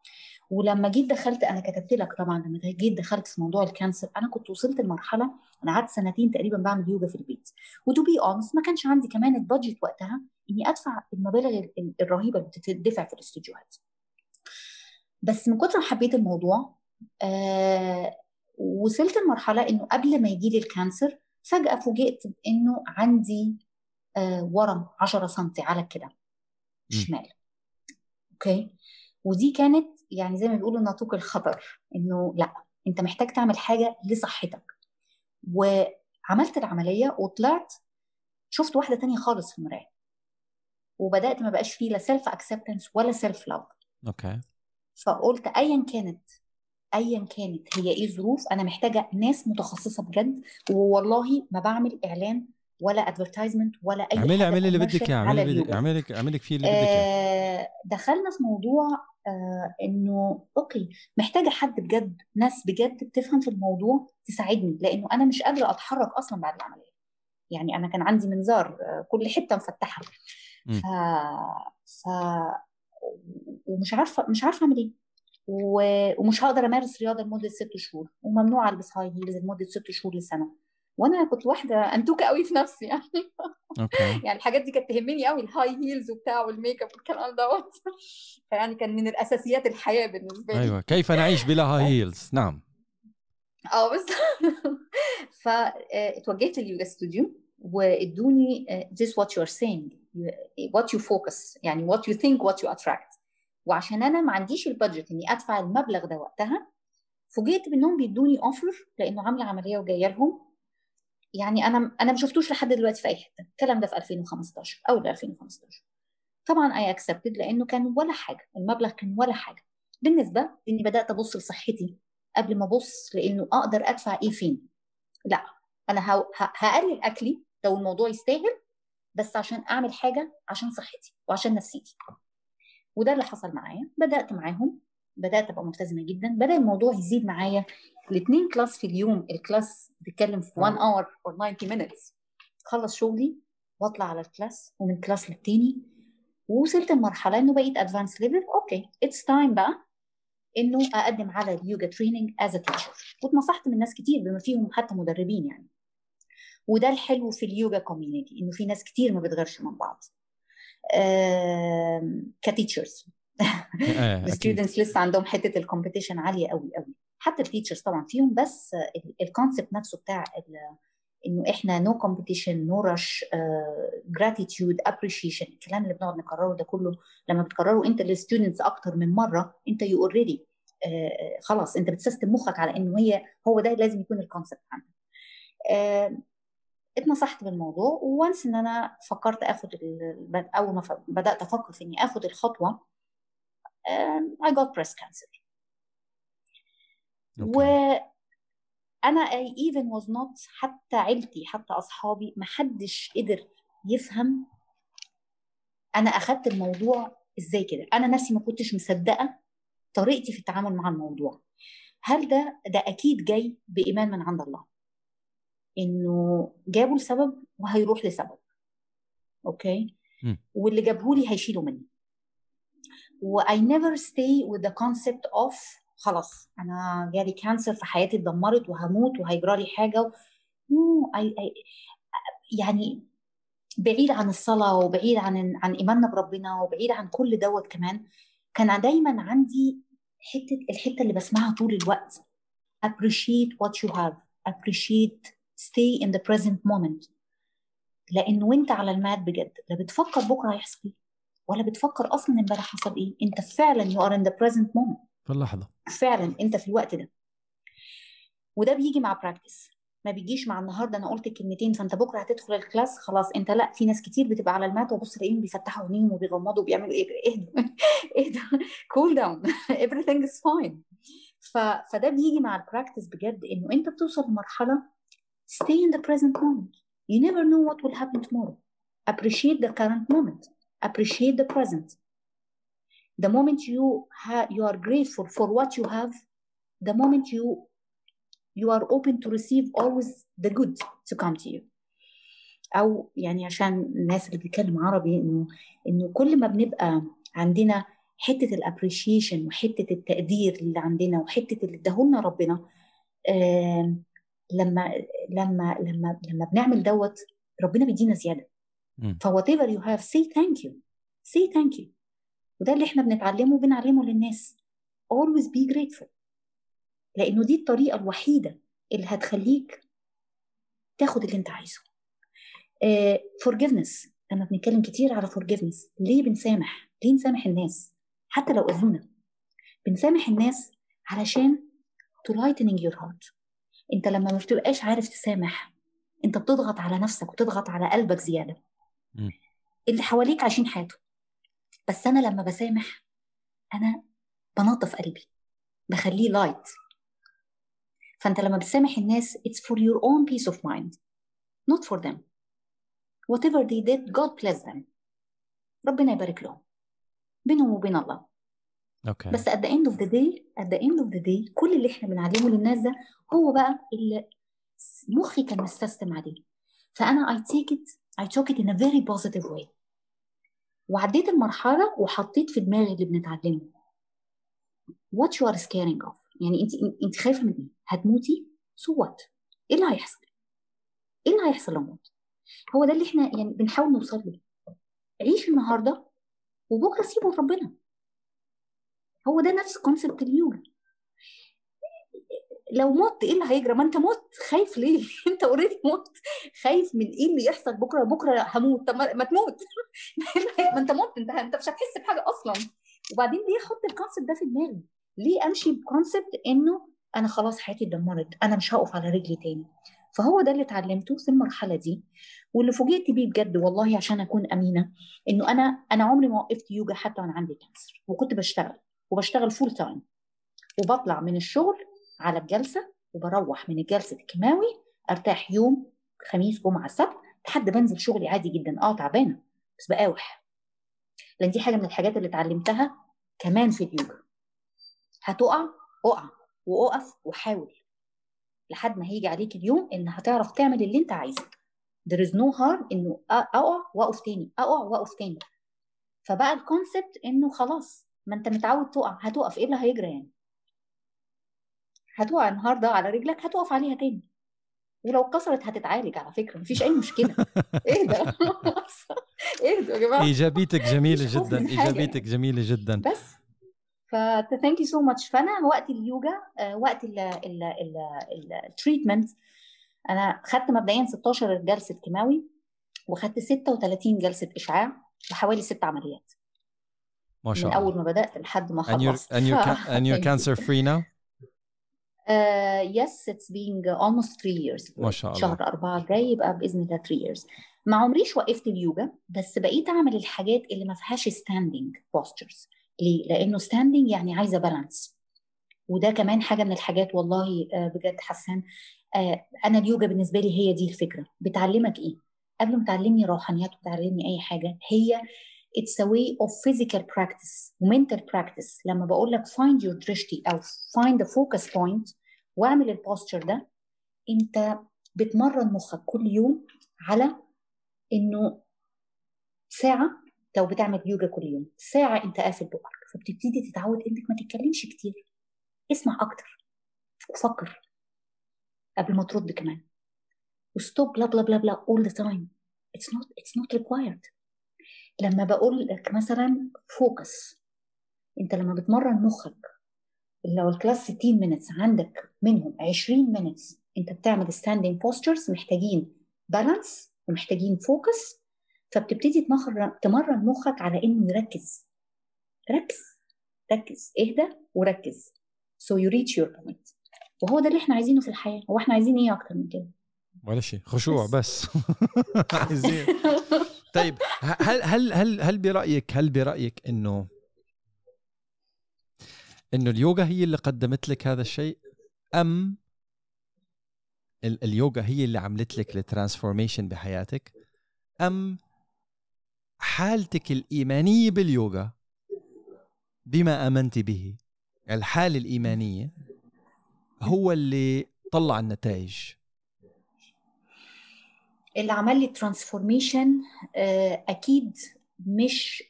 ولما جيت دخلت أنا كتبت لك طبعا لما جيت دخلت في موضوع ال cancer أنا كنت وصلت لمرحلة أنا قعدت سنتين تقريبا بعمل يوجا في البيت. و to be honest ما كانش عندي كمان ال budget وقتها إني أدفع المبالغ الرهيبة اللي بتدفع في الاستوديوهات. بس من كتر ما حبيت الموضوع آه وصلت لمرحلة إنه قبل ما يجي لي ال cancer فجأة فوجئت انه عندي آه ورم 10 سم على الكلى شمال. أوكي؟ ودي كانت يعني زي ما بيقولوا ناطوق الخطر إنه لأ أنت محتاج تعمل حاجة لصحتك. وعملت العملية وطلعت شفت واحدة تانية خالص في المراية. وبدأت ما بقاش فيه لا self acceptance ولا self love okay. فقلت ايا كانت ايا كانت هي إيه الظروف أنا محتاجة ناس متخصصة بجد والله ما بعمل إعلان ولا advertisement ولا أي اعملي اعملي اللي بدك اياه اعملي اعملي اعملي فيه اللي بدك اياه آه دخلنا في موضوع آه إنه okay محتاجة حد بجد ناس بجد بتفهم في الموضوع تساعدني لأنه أنا مش قادرة أتحرك أصلا بعد العملية. يعني أنا كان عندي منظار آه كل حتة مفتحة. ف... ف ومش عارفة مش عارفة أعمل إيه. و... ومش هقدر أمارس رياضة لمدة ست شهور وممنوع ألبس high heels لمدة ست شهور لسنة. وأنا كنت واحدة أنتوكة قوي في نفسي يعني. okay. يعني الحاجات دي كانت تهمني قوي ال high heels وبتاع وال make up والكلام دوت. فيعني كان من الأساسيات الحياة بالنسبة لي. أيوه كيف نعيش بلا high heels نعم. آه بس. فاتوجهت لل yoga studio وادوني this what you're saying what you focus يعني what you think what you attract. وعشان أنا ما عنديش ال budget إني أدفع المبلغ ده وقتها فوجئت بإنهم بيدوني offer لأنه عاملة عملية وجاية لهم يعني أنا أنا ما شفتوش لحد دلوقتي في أي حتة. الكلام ده في 2015 اول 2015 طبعا I accepted لأنه كان ولا حاجة. المبلغ كان ولا حاجة. بالنسبة لاني بدأت أبص لصحتي قبل ما أبص لأنه أقدر أدفع إيه فين. لا أنا هقلل أكلي لو الموضوع يستاهل بس عشان أعمل حاجة عشان صحتي وعشان نفسيتي. وده اللي حصل معايا. بدأت معاهم بدأت أبقى ملتزمة جدا. بدأ الموضوع يزيد معايا. الاثنين class في اليوم ال class بيتكلم في 1 hour or 90 minutes. خلص شغلي واطلع على ال class ومن class للتاني. ووصلت لمرحلة إنه بقيت advanced level okay it's time بقى إنه أقدم على ال yoga training as teacher واتنصحت من ناس كتير بما فيهم حتى مدربين يعني. وده الحلو في ال yoga community إنه في ناس كتير ما بتغيرش من بعض. ك teachers ال students لسه عندهم حتة ال competition عالية قوي قوي. حتى ال teachers طبعا فيهم بس ال concept نفسه بتاع إنه إحنا no competition no rush gratitude appreciation الكلام اللي بنقعد نكرره ده كله لما بتكرره أنت لل students أكتر من مرة أنت you already uh, خلاص أنت بت system مخك على انه هي هو ده لازم يكون ال concept عندك. uh, اتنصحت بالموضوع once إن أنا فكرت آخد أول ما بدأت أفكر في إني آخد الخطوة I got breast cancer. و أنا I even was not حتى عيلتي حتى أصحابي ما حدش قدر يفهم أنا أخدت الموضوع إزاي كده. أنا نفسي ما كنتش مصدقة طريقتي في التعامل مع الموضوع. هل ده ده أكيد جاي بإيمان من عند الله. إنه جابوا لسبب وهيروح لسبب. أوكي؟ م. واللي جابهولي هيشيله مني. و I never stay with the concept of خلاص أنا جالي cancer في حياتي اتدمرت وهموت وهيجرى لي حاجة نو I, I, يعني بعيد عن الصلاة وبعيد عن عن إيماننا بربنا وبعيد عن كل دوت كمان كان دايما عندي حتة الحتة اللي بسمعها طول الوقت. Appreciate what you have. Appreciate stay in the present moment. لأن وأنت على ال mat بجد. لا بتفكر بكرة هيحصل. إيه ولا بتفكر أصلا امبارح حصل إيه؟ أنت فعلا you are in the present moment. في اللحظة. فعلا أنت في الوقت ده. وده بيجي مع practice ما بيجيش مع النهارده أنا قلت كلمتين فأنت بكرة هتدخل ال class خلاص أنت لأ في ناس كتير بتبقى على ال mat وبص تلاقيهم بيفتحوا عينيهم وبيغمضوا وبيعملوا إيه؟ اهدوا اهدوا cool down everything is fine. ف... فده بيجي مع ال practice بجد إنه أنت بتوصل لمرحلة stay in the present moment. You never know what will happen tomorrow. Appreciate the current moment. Appreciate the present. The moment you you are grateful for what you have the moment you you are open to receive always the good to come to you. أو يعني عشان الناس اللي بتتكلم عربي إنه إنه كل ما بنبقى عندنا حتة الابريشيشن وحتة التقدير اللي عندنا وحتة اللي اداهولنا ربنا آه لما لما لما لما بنعمل دوت ربنا بيدينا زيادة. ف whatever you have say thank you. Say thank you. وده اللي إحنا بنتعلمه وبنعلمه للناس. Always be grateful. لأنه دي الطريقة الوحيدة اللي هتخليك تاخد اللي أنت عايزه. uh, forgiveness. لما بنتكلم كتير على forgiveness ليه بنسامح؟ ليه نسامح الناس؟ حتى لو أذونا. بنسامح الناس علشان to lightening your heart. أنت لما ما بتبقاش عارف تسامح أنت بتضغط على نفسك وتضغط على قلبك زيادة. اللي حواليك عايشين حياته بس أنا لما بسامح أنا بنظف قلبي بخليه لايت فأنت لما بتسامح الناس it's for your own peace of mind not for them. Whatever they did God bless them. ربنا يبارك لهم بينهم وبين الله. أوكي. بس at the end of the day at the end of the day كل اللي إحنا بنعلمه للناس ده هو بقى اللي مخي كان مستسلم عليه. فأنا I take it I took it in a very positive way. وعديت المرحلة وحطيت في دماغي اللي بنتعلمه. What you are scaring of. يعني انت انت خايفة من إيه؟ هتموتي؟ So what? إيه اللي هيحصل؟ إيه اللي هيحصل لو موت هو ده اللي إحنا يعني بنحاول نوصل له. عيش النهارده وبكرة سيبه لربنا. هو ده نفس concept اليوم. لو مت إيه اللي هيجرى؟ ما أنت مت خايف ليه؟ أنت already مت خايف من إيه اللي يحصل بكرة؟ بكرة هموت. طب ما تموت. ما أنت مت أنت أنت مش هتحس بحاجة أصلا. وبعدين ليه أحط ال concept ده في دماغي؟ ليه أمشي ب concept إنه أنا خلاص حياتي اتدمرت أنا مش هقف على رجلي تاني؟ فهو ده اللي اتعلمته في المرحلة دي. واللي فوجئت بيه بجد والله عشان أكون أمينة إنه أنا أنا عمري ما وقفت يوجا حتى وأنا عندي cancer وكنت بشتغل وبشتغل full time وبطلع من الشغل على الجلسة وبروح من الجلسة الكيماوي أرتاح يوم خميس جمعة سبت لحد بنزل شغلي عادي جدا. آه تعبانة بس بقاوح. لأن دي حاجة من الحاجات اللي اتعلمتها كمان في اليوجا هتقع اقع واقف وحاول لحد ما هيجي عليك اليوم إن هتعرف تعمل اللي أنت عايزه. There is no harm إنه أقع وأقف تاني. أقع وأقف تاني. فبقى الكونسبت إنه خلاص ما أنت متعود تقع هتقف. إيه اللي هيجرى يعني؟ هتقع النهارده على رجلك هتقف عليها تاني. ولو اتكسرت هتتعالج على فكرة مفيش أي مشكلة. إيه ده؟ إيه ده يا جماعة؟ إيجابيتك جميلة جدا إيجابيتك جميلة جدا. بس. ف thank you so much فأنا وقت اليوجا وقت ال treatment أنا خدت مبدئيا 16 جلسة كيماوي وخدت 36 جلسة إشعاع وحوالي ست عمليات. ما شاء الله من أول ما بدأت لحد ما خلصت and you're, and you're, ca- and you're cancer free now Yes, it's been almost three years. ما شاء الله. شهر أربعة الجاي يبقى بإذن الله three years. ما عمريش وقفت اليوجا بس بقيت أعمل الحاجات اللي ما فيهاش standing postures. ليه؟ لأنه standing يعني عايزة بالانس. وده كمان حاجة من الحاجات والله بجد حسان أنا اليوجا بالنسبة لي هي دي الفكرة. بتعلمك إيه؟ قبل ما تعلمني روحانيات وتعلمني أي حاجة هي it's a way of physical practice mental practice. لما بقول لك find your درشتي أو find the focus point واعمل البوستشر ده أنت بتمرن مخك كل يوم على إنه ساعة لو بتعمل يوجا كل يوم ساعة أنت قافل بقك فبتبتدي تتعود إنك ما تتكلمش كتير. اسمع أكتر وفكر قبل ما ترد كمان. وستوب بلا بلا بلا بلا all the time. It's not it's not required. لما بقول لك مثلا فوكس أنت لما بتمرن مخك لو ال class 60 minutes عندك منهم 20 minutes أنت بتعمل standing postures محتاجين balance ومحتاجين focus فبتبتدي تمرن مخك على إنه يركز. ركز ركز اهدى وركز. So you reach your point. وهو ده اللي إحنا عايزينه في الحياة. هو إحنا عايزين إيه أكتر من كده؟ ولا شيء. خشوع بس. عايزين. طيب هل هل هل هل برأيك هل برأيك إنه إنه اليوغا هي اللي قدمت لك هذا الشيء؟ أم اليوغا هي اللي عملت لك ال transformation بحياتك؟ أم حالتك الإيمانية باليوغا بما آمنت به الحالة الإيمانية هو اللي طلع النتائج؟ اللي عمل لي transformation أكيد مش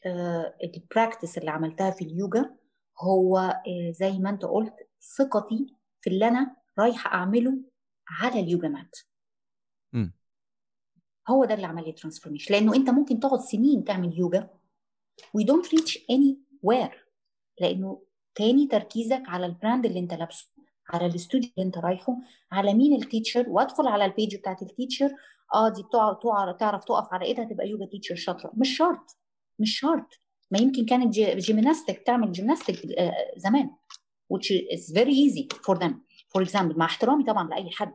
ال practice اللي عملتها في اليوجا هو آه، زي ما أنت قلت ثقتي في اللي أنا رايحة أعمله على اليوجا مات م. هو ده اللي عمل لي transformation لأنه أنت ممكن تقعد سنين تعمل يوجا we don't reach anywhere. لأنه تاني تركيزك على ال brand اللي أنت لابسه على الاستوديو اللي أنت رايحه على مين ال teacher وأدخل على ال page بتاعت ال teacher آه دي بتوع تعرف تقف على إيدها تبقى يوجا teacher شاطرة. مش شرط مش شرط. ما يمكن كانت gymnastic تعمل gymnastic آه، زمان. Which is very easy for them. For example مع احترامي طبعا لأي حد.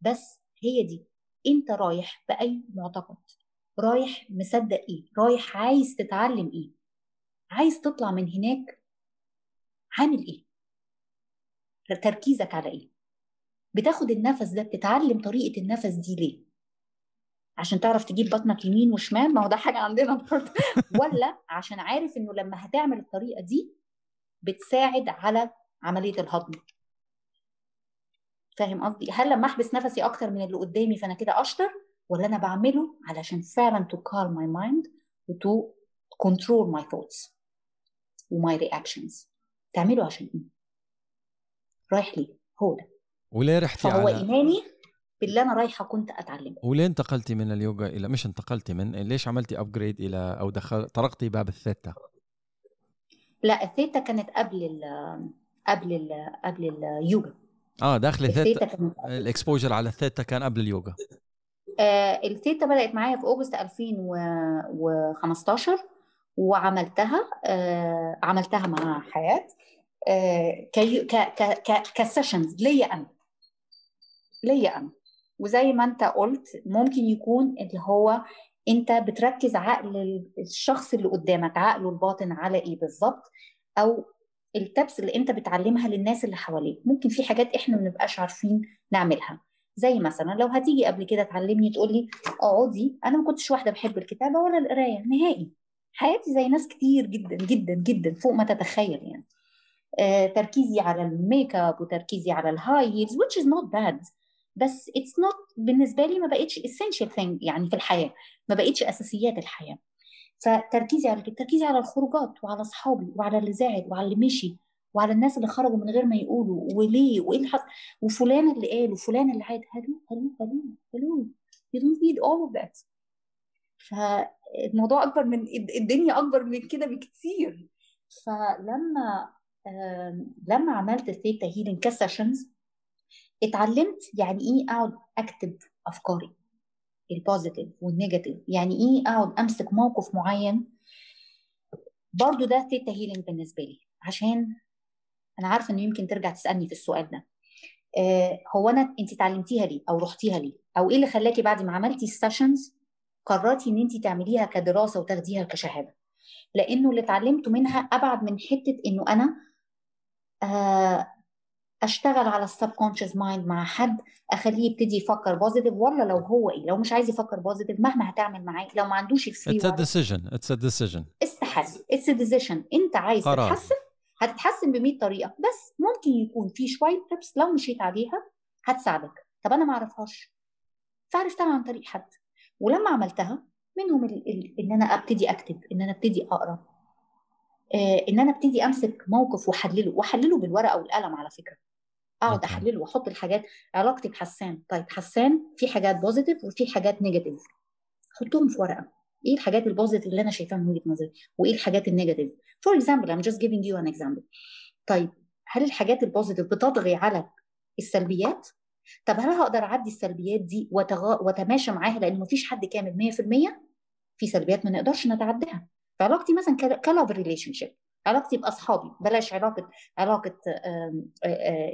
بس هي دي. أنت رايح بأي معتقد؟ رايح مصدق إيه؟ رايح عايز تتعلم إيه؟ عايز تطلع من هناك عامل إيه؟ تركيزك على إيه؟ بتاخد النفس ده بتتعلم طريقة النفس دي ليه؟ عشان تعرف تجيب بطنك يمين وشمال ما هو ده حاجة عندنا برضه. ولا عشان عارف إنه لما هتعمل الطريقة دي بتساعد على عملية الهضم. فاهم قصدي؟ هل لما أحبس نفسي أكتر من اللي قدامي فأنا كده أشطر؟ ولا أنا بعمله علشان فعلا to calm my mind و to control my thoughts و my reactions. تعمله عشان إيه؟ رايح ليه؟ هو ده. وليه رحتي فهو على إيماني باللي أنا رايحة كنت أتعلمه. وليه انتقلتي من اليوغا إلى مش انتقلتي من ليش عملتي upgrade إلى أو دخل طرقتي باب الثيتا؟ لا الثيتا كانت قبل ال قبل ال قبل اليوجا آه داخل ال theta. ال exposure على الثيتا كان قبل اليوغا آه الثيتا بدأت معايا في أغسطس 2015 وعملتها آه عملتها مع حياة. آه كسيشنز ليا أنا. ليا أنا. وزي ما أنت قلت ممكن يكون اللي هو أنت بتركز عقل الشخص اللي قدامك عقله الباطن على إيه بالظبط؟ أو التبس اللي أنت بتعلمها للناس اللي حواليك. ممكن في حاجات إحنا ما بنبقاش عارفين نعملها. زي مثلا لو هتيجي قبل كده تعلمني تقول لي اقعدي أنا ما كنتش واحدة بحب الكتابة ولا القراية. نهائي. حياتي زي ناس كتير جدا جدا جدا فوق ما تتخيل يعني. آه، تركيزي على ال make up وتركيزي على ال high heels which is not bad. بس it's not بالنسبة لي ما بقتش essential thing يعني في الحياة ما بقتش أساسيات الحياة. فتركيزي على تركيزي على الخروجات وعلى أصحابي وعلى اللي زعل وعلى اللي مشي وعلى الناس اللي خرجوا من غير ما يقولوا وليه وإيه اللي حصل وفلان اللي قال وفلان اللي عاد. hello hello hello hello. You don't need all of that. فالموضوع أكبر من الدنيا أكبر من كده بكتير. فلما لما عملت ال theta healing ك sessions اتعلمت يعني إيه أقعد أكتب أفكاري ال positive وال negative يعني إيه أقعد أمسك موقف معين. برضو ده theta healing بالنسبة لي عشان أنا عارفة إنه يمكن ترجع تسألني في السؤال ده. آه هو أنا انت اتعلمتيها ليه؟ أو رحتيها ليه؟ أو إيه اللي خلاكي بعد ما عملتي ال sessions قررتي إن انت تعمليها كدراسة وتاخديها كشهادة؟ لأنه اللي اتعلمته منها أبعد من حتة إنه أنا آه أشتغل على ال subconscious mind مع حد أخليه يبتدي يفكر positive ولا لو هو إيه؟ لو مش عايز يفكر positive مهما هتعمل معاه لو ما عندوش ال free it's a decision it's a decision استحاله it's decision أنت عايز قرار. تتحسن؟ هتتحسن ب 100 طريقة. بس ممكن يكون في شوية tips لو مشيت عليها هتساعدك. طب أنا ما أعرفهاش. فعرفتها عن طريق حد. ولما عملتها منهم ال ال إن أنا أبتدي أكتب إن أنا أبتدي أقرأ. آه إن أنا أبتدي أمسك موقف وأحلله وأحلله بالورقة والقلم على فكرة. أقعد. أحلله وأحط الحاجات علاقتي بحسان. طيب حسان في حاجات positive وفي حاجات negative حطهم في ورقة. إيه الحاجات ال positive اللي أنا شايفاها من وجهة نظري؟ وإيه الحاجات ال negative for example I'm just giving you an example. طيب هل الحاجات ال positive بتطغي على السلبيات؟ طب هل هقدر أعدي السلبيات دي وتغ... وتماشى معاها؟ لأن مفيش حد كامل 100% في سلبيات ما نقدرش نتعداها. في علاقتي مثلا ك love relationship علاقتي بأصحابي بلاش علاقة علاقة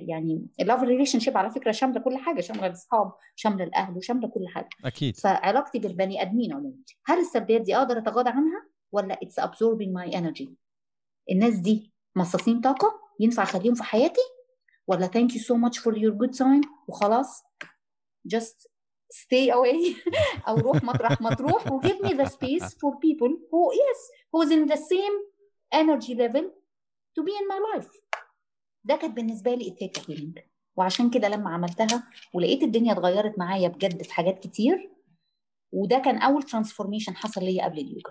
يعني ال love relationship على فكرة شاملة كل حاجة شاملة الأصحاب شاملة الأهل وشامله كل حاجة. أكيد. فعلاقتي بالبني آدمين عموما هل السلبيات دي أقدر أتغاضى عنها ولا it's absorbing my energy الناس دي مصاصين طاقة ينفع أخليهم في حياتي ولا thank you so much for your good time وخلاص؟ Just stay away أو روح مطرح ما تروح و give me the space for people who yes who's in the same energy level to be in my life. ده كانت بالنسبة لي ال theta healing وعشان كده لما عملتها ولقيت الدنيا اتغيرت معايا بجد في حاجات كتير وده كان أول transformation حصل ليا قبل اليوجا.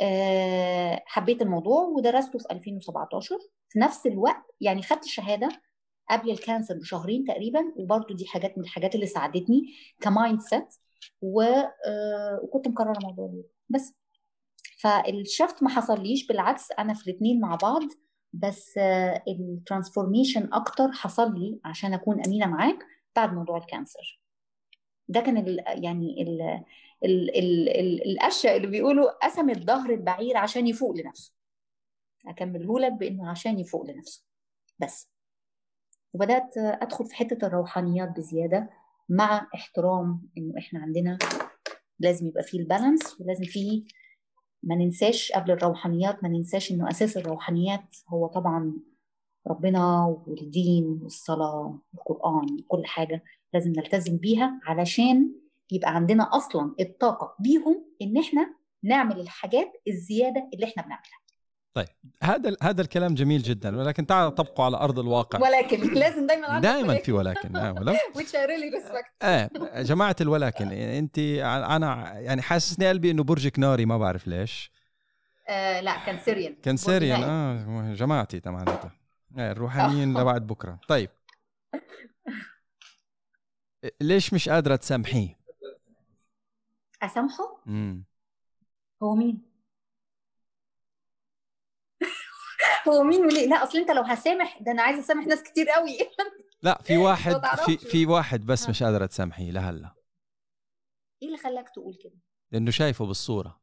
أه حبيت الموضوع ودرسته في 2017 في نفس الوقت يعني خدت الشهاده قبل ال cancer بشهرين تقريبا وبرده دي حاجات من الحاجات اللي ساعدتني ك mindset أه وكنت مقررة موضوع اليوجا. بس. فال shift ما حصليش بالعكس أنا في الاثنين مع بعض بس ال transformation أكتر حصل لي عشان أكون أمينة معاك بعد موضوع ال cancer. ده كان ال يعني ال ال ال ال الأشياء اللي بيقولوا قسمت ظهر البعير عشان يفوق لنفسه. أكمله لك بإنه عشان يفوق لنفسه. بس. وبدأت أدخل في حتة الروحانيات بزيادة مع احترام إنه إحنا عندنا لازم يبقى فيه ال balance ولازم فيه ما ننساش قبل الروحانيات ما ننساش إنه أساس الروحانيات هو طبعا ربنا والدين والصلاة والقرآن وكل حاجة لازم نلتزم بيها علشان يبقى عندنا أصلا الطاقة بيهم إن إحنا نعمل الحاجات الزيادة اللي إحنا بنعملها. طيب هذا هذا الكلام جميل جدا ولكن تعال طبقه على أرض الواقع. ولكن لازم دايما دائما في ولكن آه ولو. Which I really respect. إيه جماعة الولكن أنت أنا يعني حاسسني قلبي إنه برجك ناري ما بعرف ليش. آه لا كان سيريان كان سيريان آه جماعتي تمام إيه الروحانيين لبعد بكرة. طيب. ليش مش قادرة تسامحيه؟ أسامحه؟ امم هو مين؟ هو مين وليه؟ لا أصل أنت لو هسامح ده أنا عايزة أسامح ناس كتير قوي. لا في واحد في في واحد بس مش قادرة تسامحيه لهلا. إيه اللي خلاك تقول كده؟ لأنه شايفه بالصورة.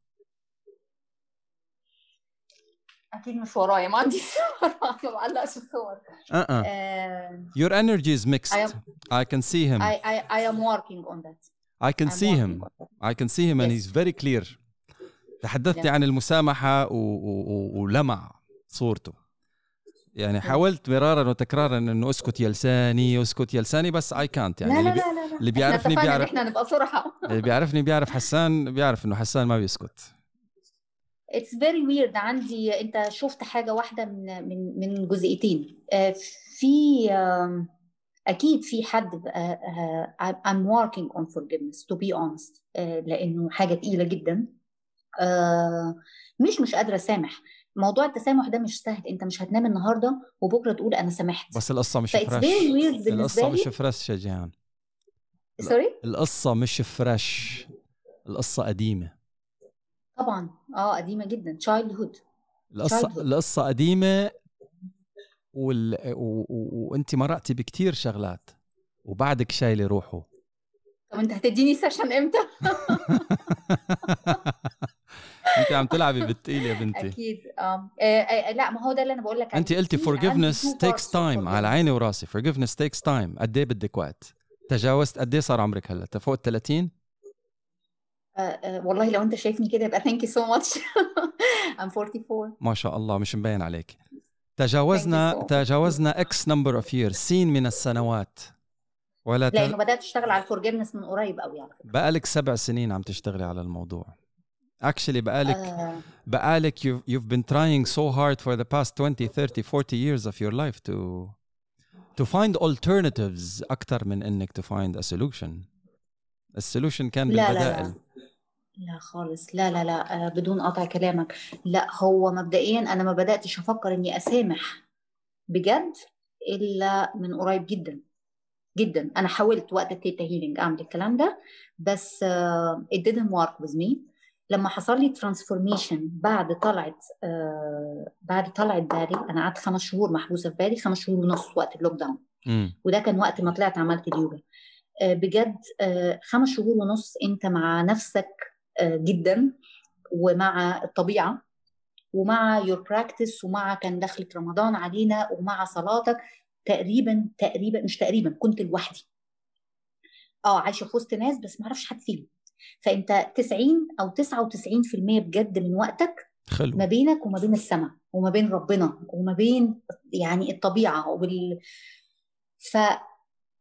أكيد مش ورايا ما عندي صور ما بعلقش الصور uh-uh. uh, your energy is mixed. I, am, I can see him. I, I, I am working on that. I can I'm see him. I can see him yes. and he's very clear. تحدثتي yeah. عن المسامحة و... و... ولمع. صورته. يعني حاولت مرارا وتكرارا إنه أسكت يا لساني أسكت يا لساني بس اي كانت يعني لا لا لا لا. اللي بيعرفني بيعرف إحنا نبقى صراحة. اللي بيعرفني بيعرف حسان بيعرف إنه حسان ما بيسكت. it's very weird عندي أنت شفت حاجة واحدة من من من جزئيتين. آه، في أكيد في حد I'm working on forgiveness to be honest. آه، لأنه حاجة تقيلة جدا. آه، مش مش قادرة أسامح. موضوع التسامح ده مش سهل انت مش هتنام النهارده وبكره تقول أنا سامحت بس القصة مش fresh القصة مش fresh يا جيهان. sorry القصة مش fresh القصة قديمة. طبعا. آه قديمة جدا. childhood القصة القصة قديمة وال... و... و... وانت مرقتي بكتير شغلات وبعدك شايلة روحه. طب انت هتديني session إمتى؟ انت عم تلعبي بالتقيل يا بنتي. أكيد آه, آه لا ما هو ده اللي أنا بقول لك أنت قلتي forgiveness takes time على عيني وراسي. forgiveness takes time. قد إيه بدك وقت؟ تجاوزت قد إيه صار عمرك هلأ؟ فوق ال 30؟ آه، آه، والله لو أنت شايفني كده يبقى thank you so much I'm 44 ما شاء الله مش مبين عليك. تجاوزنا تجاوزنا X number of years من السنوات. ولا لأنه بدأت اشتغل على ال forgiveness من قريب قوي على فكرة. بقالك سبع سنين عم تشتغلي على الموضوع. Actually بقالك uh, بقالك you've, you've been trying so hard for the past 20 30 40 years of your life to to find alternatives أكثر من إنك to find a solution. ال solution كان بالبدائل لا لا. لا. لا خالص. لا لا لا. آه، بدون قطع كلامك. لا هو مبدئيا أنا ما بدأتش أفكر إني أسامح بجد إلا من قريب جدا. جدا. أنا حاولت وقت ال theta healing أعمل الكلام ده بس uh, it didn't work with me. لما حصل لي transformation بعد طلعت uh, بعد طلعت بالي أنا قعدت خمس شهور محبوسة في بالي خمس شهور ونص وقت ال lockdown وده كان وقت ما طلعت عملت اليوجا. uh, بجد uh, خمس شهور ونص أنت مع نفسك جدا ومع الطبيعة ومع your practice ومع كان دخلت رمضان علينا ومع صلاتك تقريبا تقريبا مش تقريبا كنت لوحدي. آه عايشة في وسط ناس بس ما أعرفش حد فيهم. فانت 90 أو 99% بجد من وقتك خلو. ما بينك وما بين السماء وما بين ربنا وما بين يعني الطبيعة وال. ف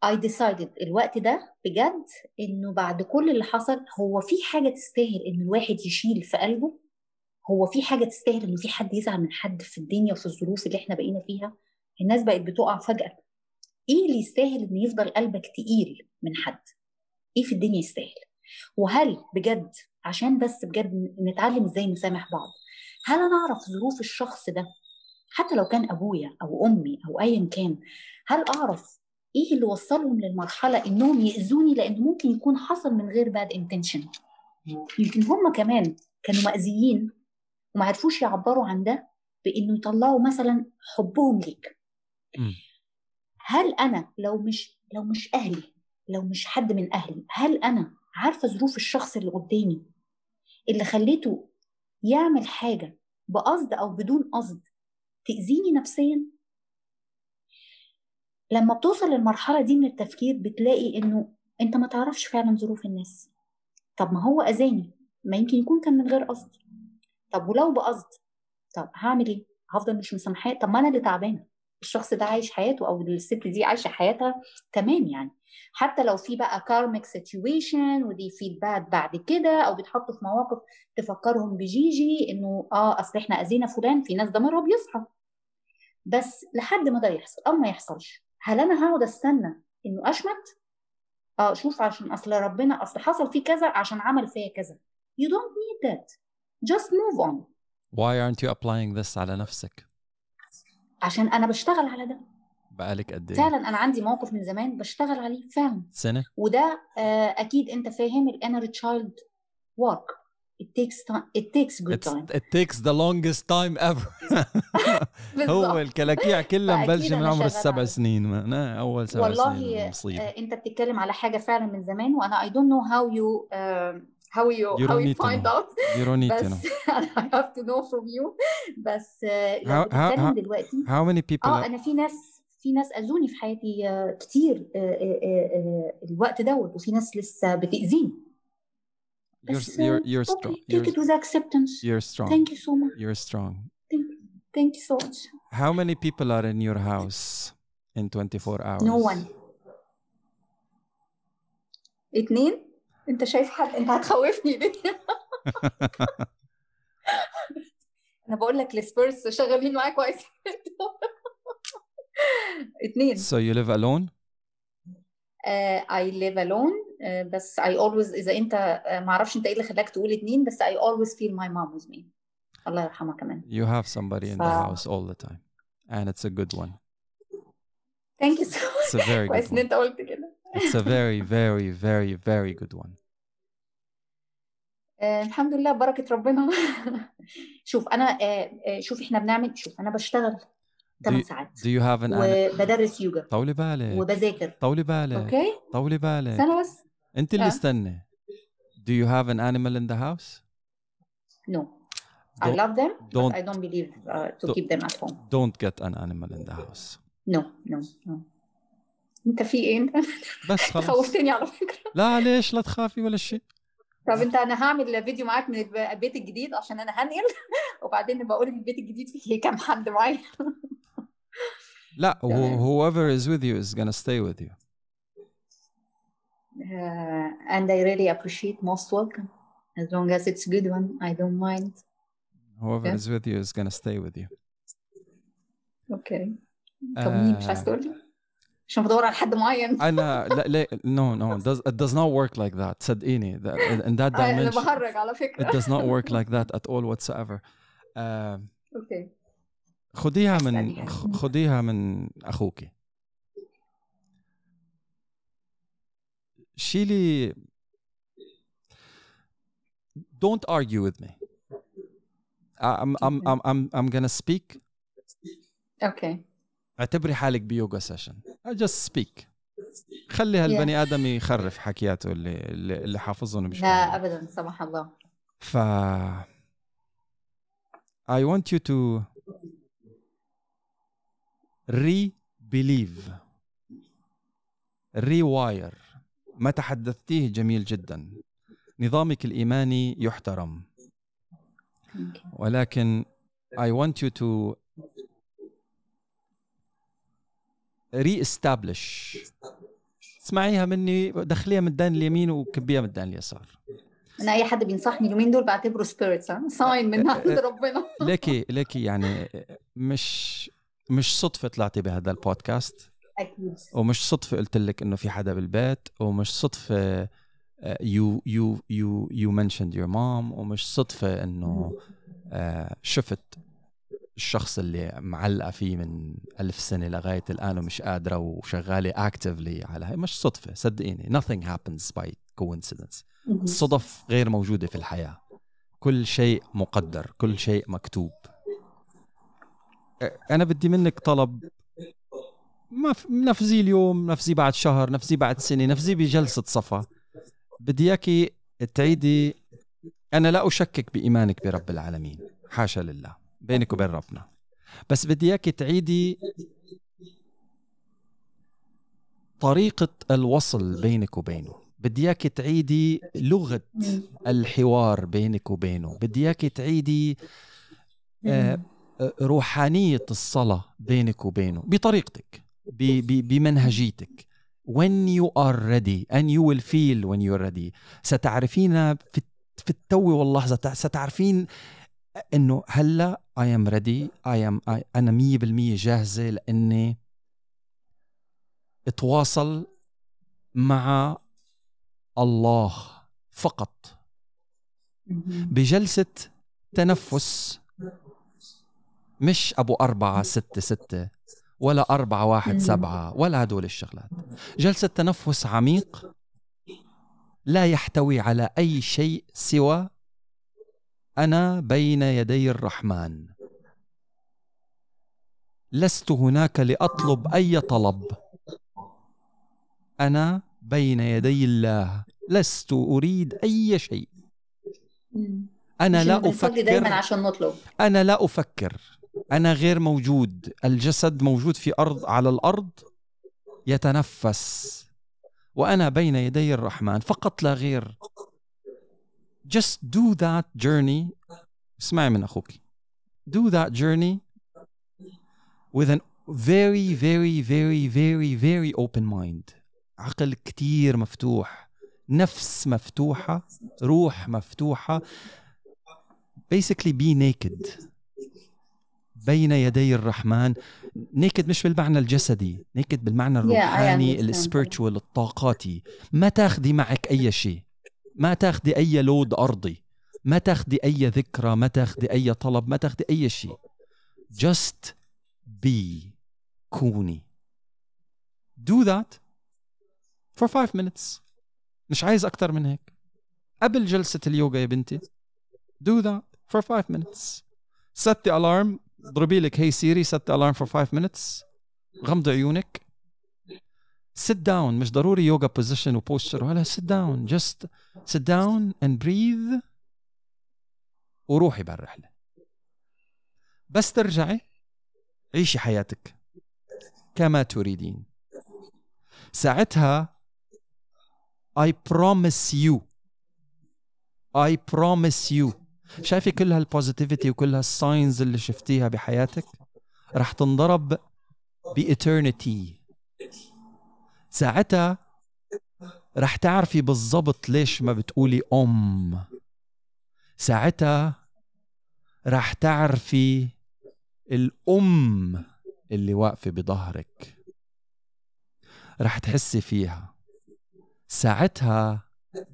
I decided الوقت ده بجد إنه بعد كل اللي حصل هو في حاجة تستاهل إن الواحد يشيل في قلبه هو في حاجة تستاهل إن في حد يزعل من حد في الدنيا وفي الظروف اللي إحنا بقينا فيها. الناس بقت بتقع فجأة. إيه اللي يستاهل إن يفضل قلبك تقيل من حد؟ إيه في الدنيا يستاهل؟ وهل بجد عشان بس بجد نتعلم إزاي نسامح بعض هل أنا أعرف ظروف الشخص ده؟ حتى لو كان أبويا أو أمي أو ايا كان هل أعرف إيه اللي وصلهم للمرحلة إنهم يأذوني لأن ممكن يكون حصل من غير bad intention يمكن هم كمان كانوا مأذيين وما عرفوش يعبروا عن ده بإنه يطلعوا مثلا حبهم ليك. هل أنا لو مش لو مش أهلي لو مش حد من أهلي هل أنا عارفة ظروف الشخص اللي قدامي اللي خليته يعمل حاجة بقصد أو بدون قصد تأذيني نفسيا؟ لما بتوصل للمرحلة دي من التفكير بتلاقي إنه أنت ما تعرفش فعلا ظروف الناس. طب ما هو أذاني ما يمكن يكون كان من غير قصد. طب ولو بقصد طب هعمل إيه؟ هفضل مش مسامحاه؟ طب ما أنا اللي تعبانة. الشخص ده عايش حياته أو الست دي عايشة حياتها تمام يعني. حتى لو في بقى karmic situation ودي feedback بعد كده أو بيتحطوا في مواقف تفكرهم بجيجي إنه آه أصل إحنا أذينا فلان في ناس دمرها بيصحى. بس لحد ما ده يحصل أو ما يحصلش. هل أنا هقعد أستنى إنه أشمت؟ آه شوف عشان أصل ربنا أصل حصل فيه كذا عشان عمل فيا كذا. You don't need that. Just move on. Why aren't you applying this على نفسك؟ عشان أنا بشتغل على ده. بقالك قد إيه؟ فعلا أنا عندي موقف من زمان بشتغل عليه فعلا. سنة؟ وده آه، أكيد أنت فاهم ال inner child work. It takes time it takes good It's, time. it takes the longest time ever. هو الكلاكيع كلها مبلشة من عمر السبع. سنين ما أول سبع والله سنين مصيبة. آه، أنت بتتكلم على حاجة فعلا من زمان وأنا I don't know how you uh, how you, You how don't you need to find know. out You don't need to بس know. I have to know from you بس آه، لو How- how- بتتكلم how- دلوقتي How many people اه are- انا في ناس في ناس اذوني في حياتي آه، كتير آه، آه، آه، آه، الوقت دوت وفي ناس لسه بتاذيني you're, بس you're, آه، you're strong. okay take You're, it with acceptance you're strong. thank you so much You're strong. thank you so much How many people are in your house in 24 hours? no one اتنين انت شايف حد انت هتخوفني ليه أنا بقول لك السبيرز شغالين معاك كويس اتنين So you live alone? uh, I live alone uh, بس I always إذا أنت uh, ما أعرفش أنت إيه اللي خلاك تقول اتنين بس I always feel my mom with me الله يرحمها كمان You have somebody in the ف- house all the time. And it's a good one. thank you so It's much a very كويس good إن one. أنت قلت كده It's a very, very, very, very good one. آه الحمد لله بركة ربنا شوف أنا آه آه شوف إحنا بنعمل شوف أنا بشتغل Do 8 you, ساعات do you have an an- وبدرس يوجا طولي بالك وبذاكر طولي بالك أوكي طولي بالك سنة بس انت اللي آه. استنى Do you have an animal in the house? no I Don't- love them don't- but I don't believe uh, to don't- keep them at home Don't get an animal in the house. no no no أنت في إيه أنت؟ بس خلاص. خوفتني على فكرة. لا ليش لا تخافي ولا شيء. طب انت أنا هعمل فيديو معاك من البيت الجديد عشان أنا هنقل. وبعدين بقول البيت الجديد فيه كام حد معايا. لا whoever is with you is gonna stay with you. Uh, and I really appreciate most welcome. As long as it's good one I don't mind. Whoever Yeah. is with you is gonna stay with you. أوكي طب مين مش عايز تقول لي؟ عشان بدور على حد معين أنا لا لا no no it does, it not work like that صدقيني in that أنا dimension بهرج على it فكره does not work like that at all whatsoever uh, أوكي خديها من خديها من أخوك شيلي don't argue with me I'm I'm I'm I'm I'm gonna speak okay اعتبري حالك ب yoga session just speak. خلي هالبني آدم يخرف حكياته اللي اللي, حافظهم مش لا. ابدا سمح الله. ف I want you to re-believe. Rewire. ما تحدثتيه جميل جدا. نظامك الإيماني يحترم. ولكن I want you to re-establish. اسمعيها مني دخليها من الدان اليمين وكبيها من الدان اليسار. أنا أي حد بينصحني اليومين دول بعتبره spirit's sign من عند ربنا. ليكي ليكي يعني مش مش صدفة طلعتي بهذا البودكاست. أكيد. ومش صدفة قلت لك إنه في حدا بالبيت ومش صدفة you you you you mentioned your mom ومش صدفة إنه شفت الشخص اللي معلقة فيه من ألف سنة لغاية الآن ومش قادرة وشغالة actively على هاي مش صدفة صدقيني nothing happens by coincidence. الصدف غير موجودة في الحياة. كل شيء مقدر كل شيء مكتوب. أنا بدي منك طلب. ما نفذيه اليوم نفذيه بعد شهر نفذيه بعد سنة نفذيه بجلسة صفا. بدي إياكي تعيدي. أنا لا أشكك بإيمانك برب العالمين. حاشا لله. بينك وبين ربنا. بس بدي إياكي تعيدي طريقة الوصل بينك وبينه. بدي اياك تعيدي لغة الحوار بينك وبينه. بدي اياك تعيدي آه، آه، روحانية الصلاة بينك وبينه. بطريقتك بمنهجيتك. When you are ready and you will feel when you are ready. ستعرفين في في التو واللحظة ستعرفين إنه هلا I am ready. I am I أنا 100% جاهزة لإني أتواصل مع الله فقط. بجلسة تنفس مش أبو أربعة ستة ستة ولا أربعة واحد سبعة ولا هدول الشغلات. جلسة تنفس عميق لا يحتوي على أي شيء سوى أنا بين يدي الرحمن. لست هناك لأطلب أي طلب. أنا بين يدي الله. لست أريد أي شيء. أنا لا أفكر دايما عشان نطلب. أنا لا أفكر. أنا غير موجود. الجسد موجود في أرض على الأرض يتنفس. وأنا بين يدي الرحمن. فقط لا غير. Just do that journey. اسمعي من أخوك. Do that journey with an very very very very very open mind. عقل كتير مفتوح. نفس مفتوحة. روح مفتوحة. Basically be naked. بين يدي الرحمن. نيكد مش بالمعنى الجسدي. نيكد بالمعنى الروحاني yeah, السبيرتشوال الطاقاتي. ما تاخدي معك أي شيء. ما تاخدي أي load أرضي ما تاخدي أي ذكرى ما تاخدي أي طلب ما تاخدي أي شيء. Just be كوني. Do that for five minutes. مش عايز أكتر من هيك. قبل جلسة اليوغا يا بنتي do that for five minutes. set alarm اضربي لك هي Siri set alarm for 5 minutes غمضي عيونك. Sit down مش ضروري yoga position و posture ولا sit down just sit down and breathe وروحي بالرحلة بس ترجعي عيشي حياتك كما تريدين. ساعتها I promise you I promise you. شايفه كل هال positivity وكل هال signs اللي شفتيها بحياتك؟ رح تنضرب بإترنتي ساعتها رح تعرفي بالضبط ليش ما بتقولي أم ساعتها رح تعرفي الأم اللي واقفة بظهرك رح تحسي فيها ساعتها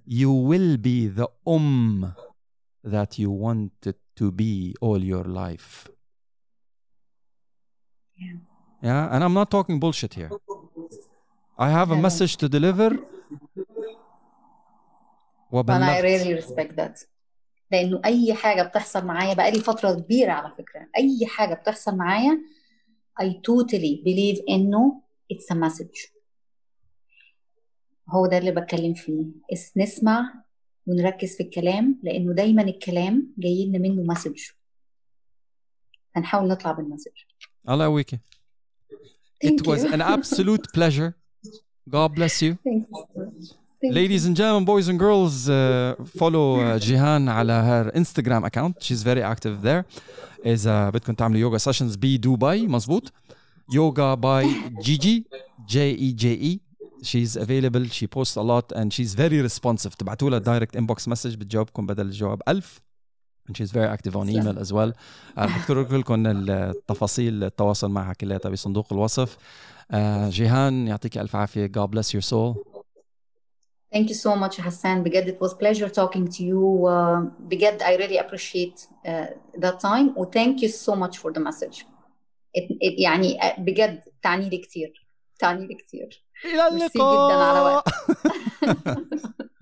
you will be the أم that you wanted to be all your life. Yeah. Yeah, and I'm not talking bullshit here. I have a message to deliver. And I really respect that. لأنه أي حاجة بتحصل معايا بقالي فترة كبيرة على فكرة. أي حاجة بتحصل معايا I totally believe إنه it's a message. هو ده اللي بتكلم فيه. نسمع ونركز في الكلام لأنه دايما الكلام جاي لنا منه مسج هنحاول نطلع بالمسج الله يقويكي. It was an absolute pleasure. God bless you. Thank you. Ladies and gentlemen, boys and girls, uh, follow uh, Jihan على her Instagram account. She's very active there. إذا بدكم تعملوا يوغا سيشنز بدبي مزبوط. Yoga by Gigi, J E J E. she's available she posts a lot and she's very responsive تبعتوا لها دايركت انبوكس مسج بتجاوبكم بدل الجواب ألف and she's very active on email as well رح اذكر لكم التفاصيل التواصل معها كلها بصندوق الوصف آه جيهان يعطيك الف عافيه God bless your soul Thank you so much حسان بجد it was pleasure talking to you uh, بجد I really appreciate uh, that time و thank you so much for the message it, it, يعني بجد تعني لي كتير تعني لي كتير الى اللقاء جدا على وقت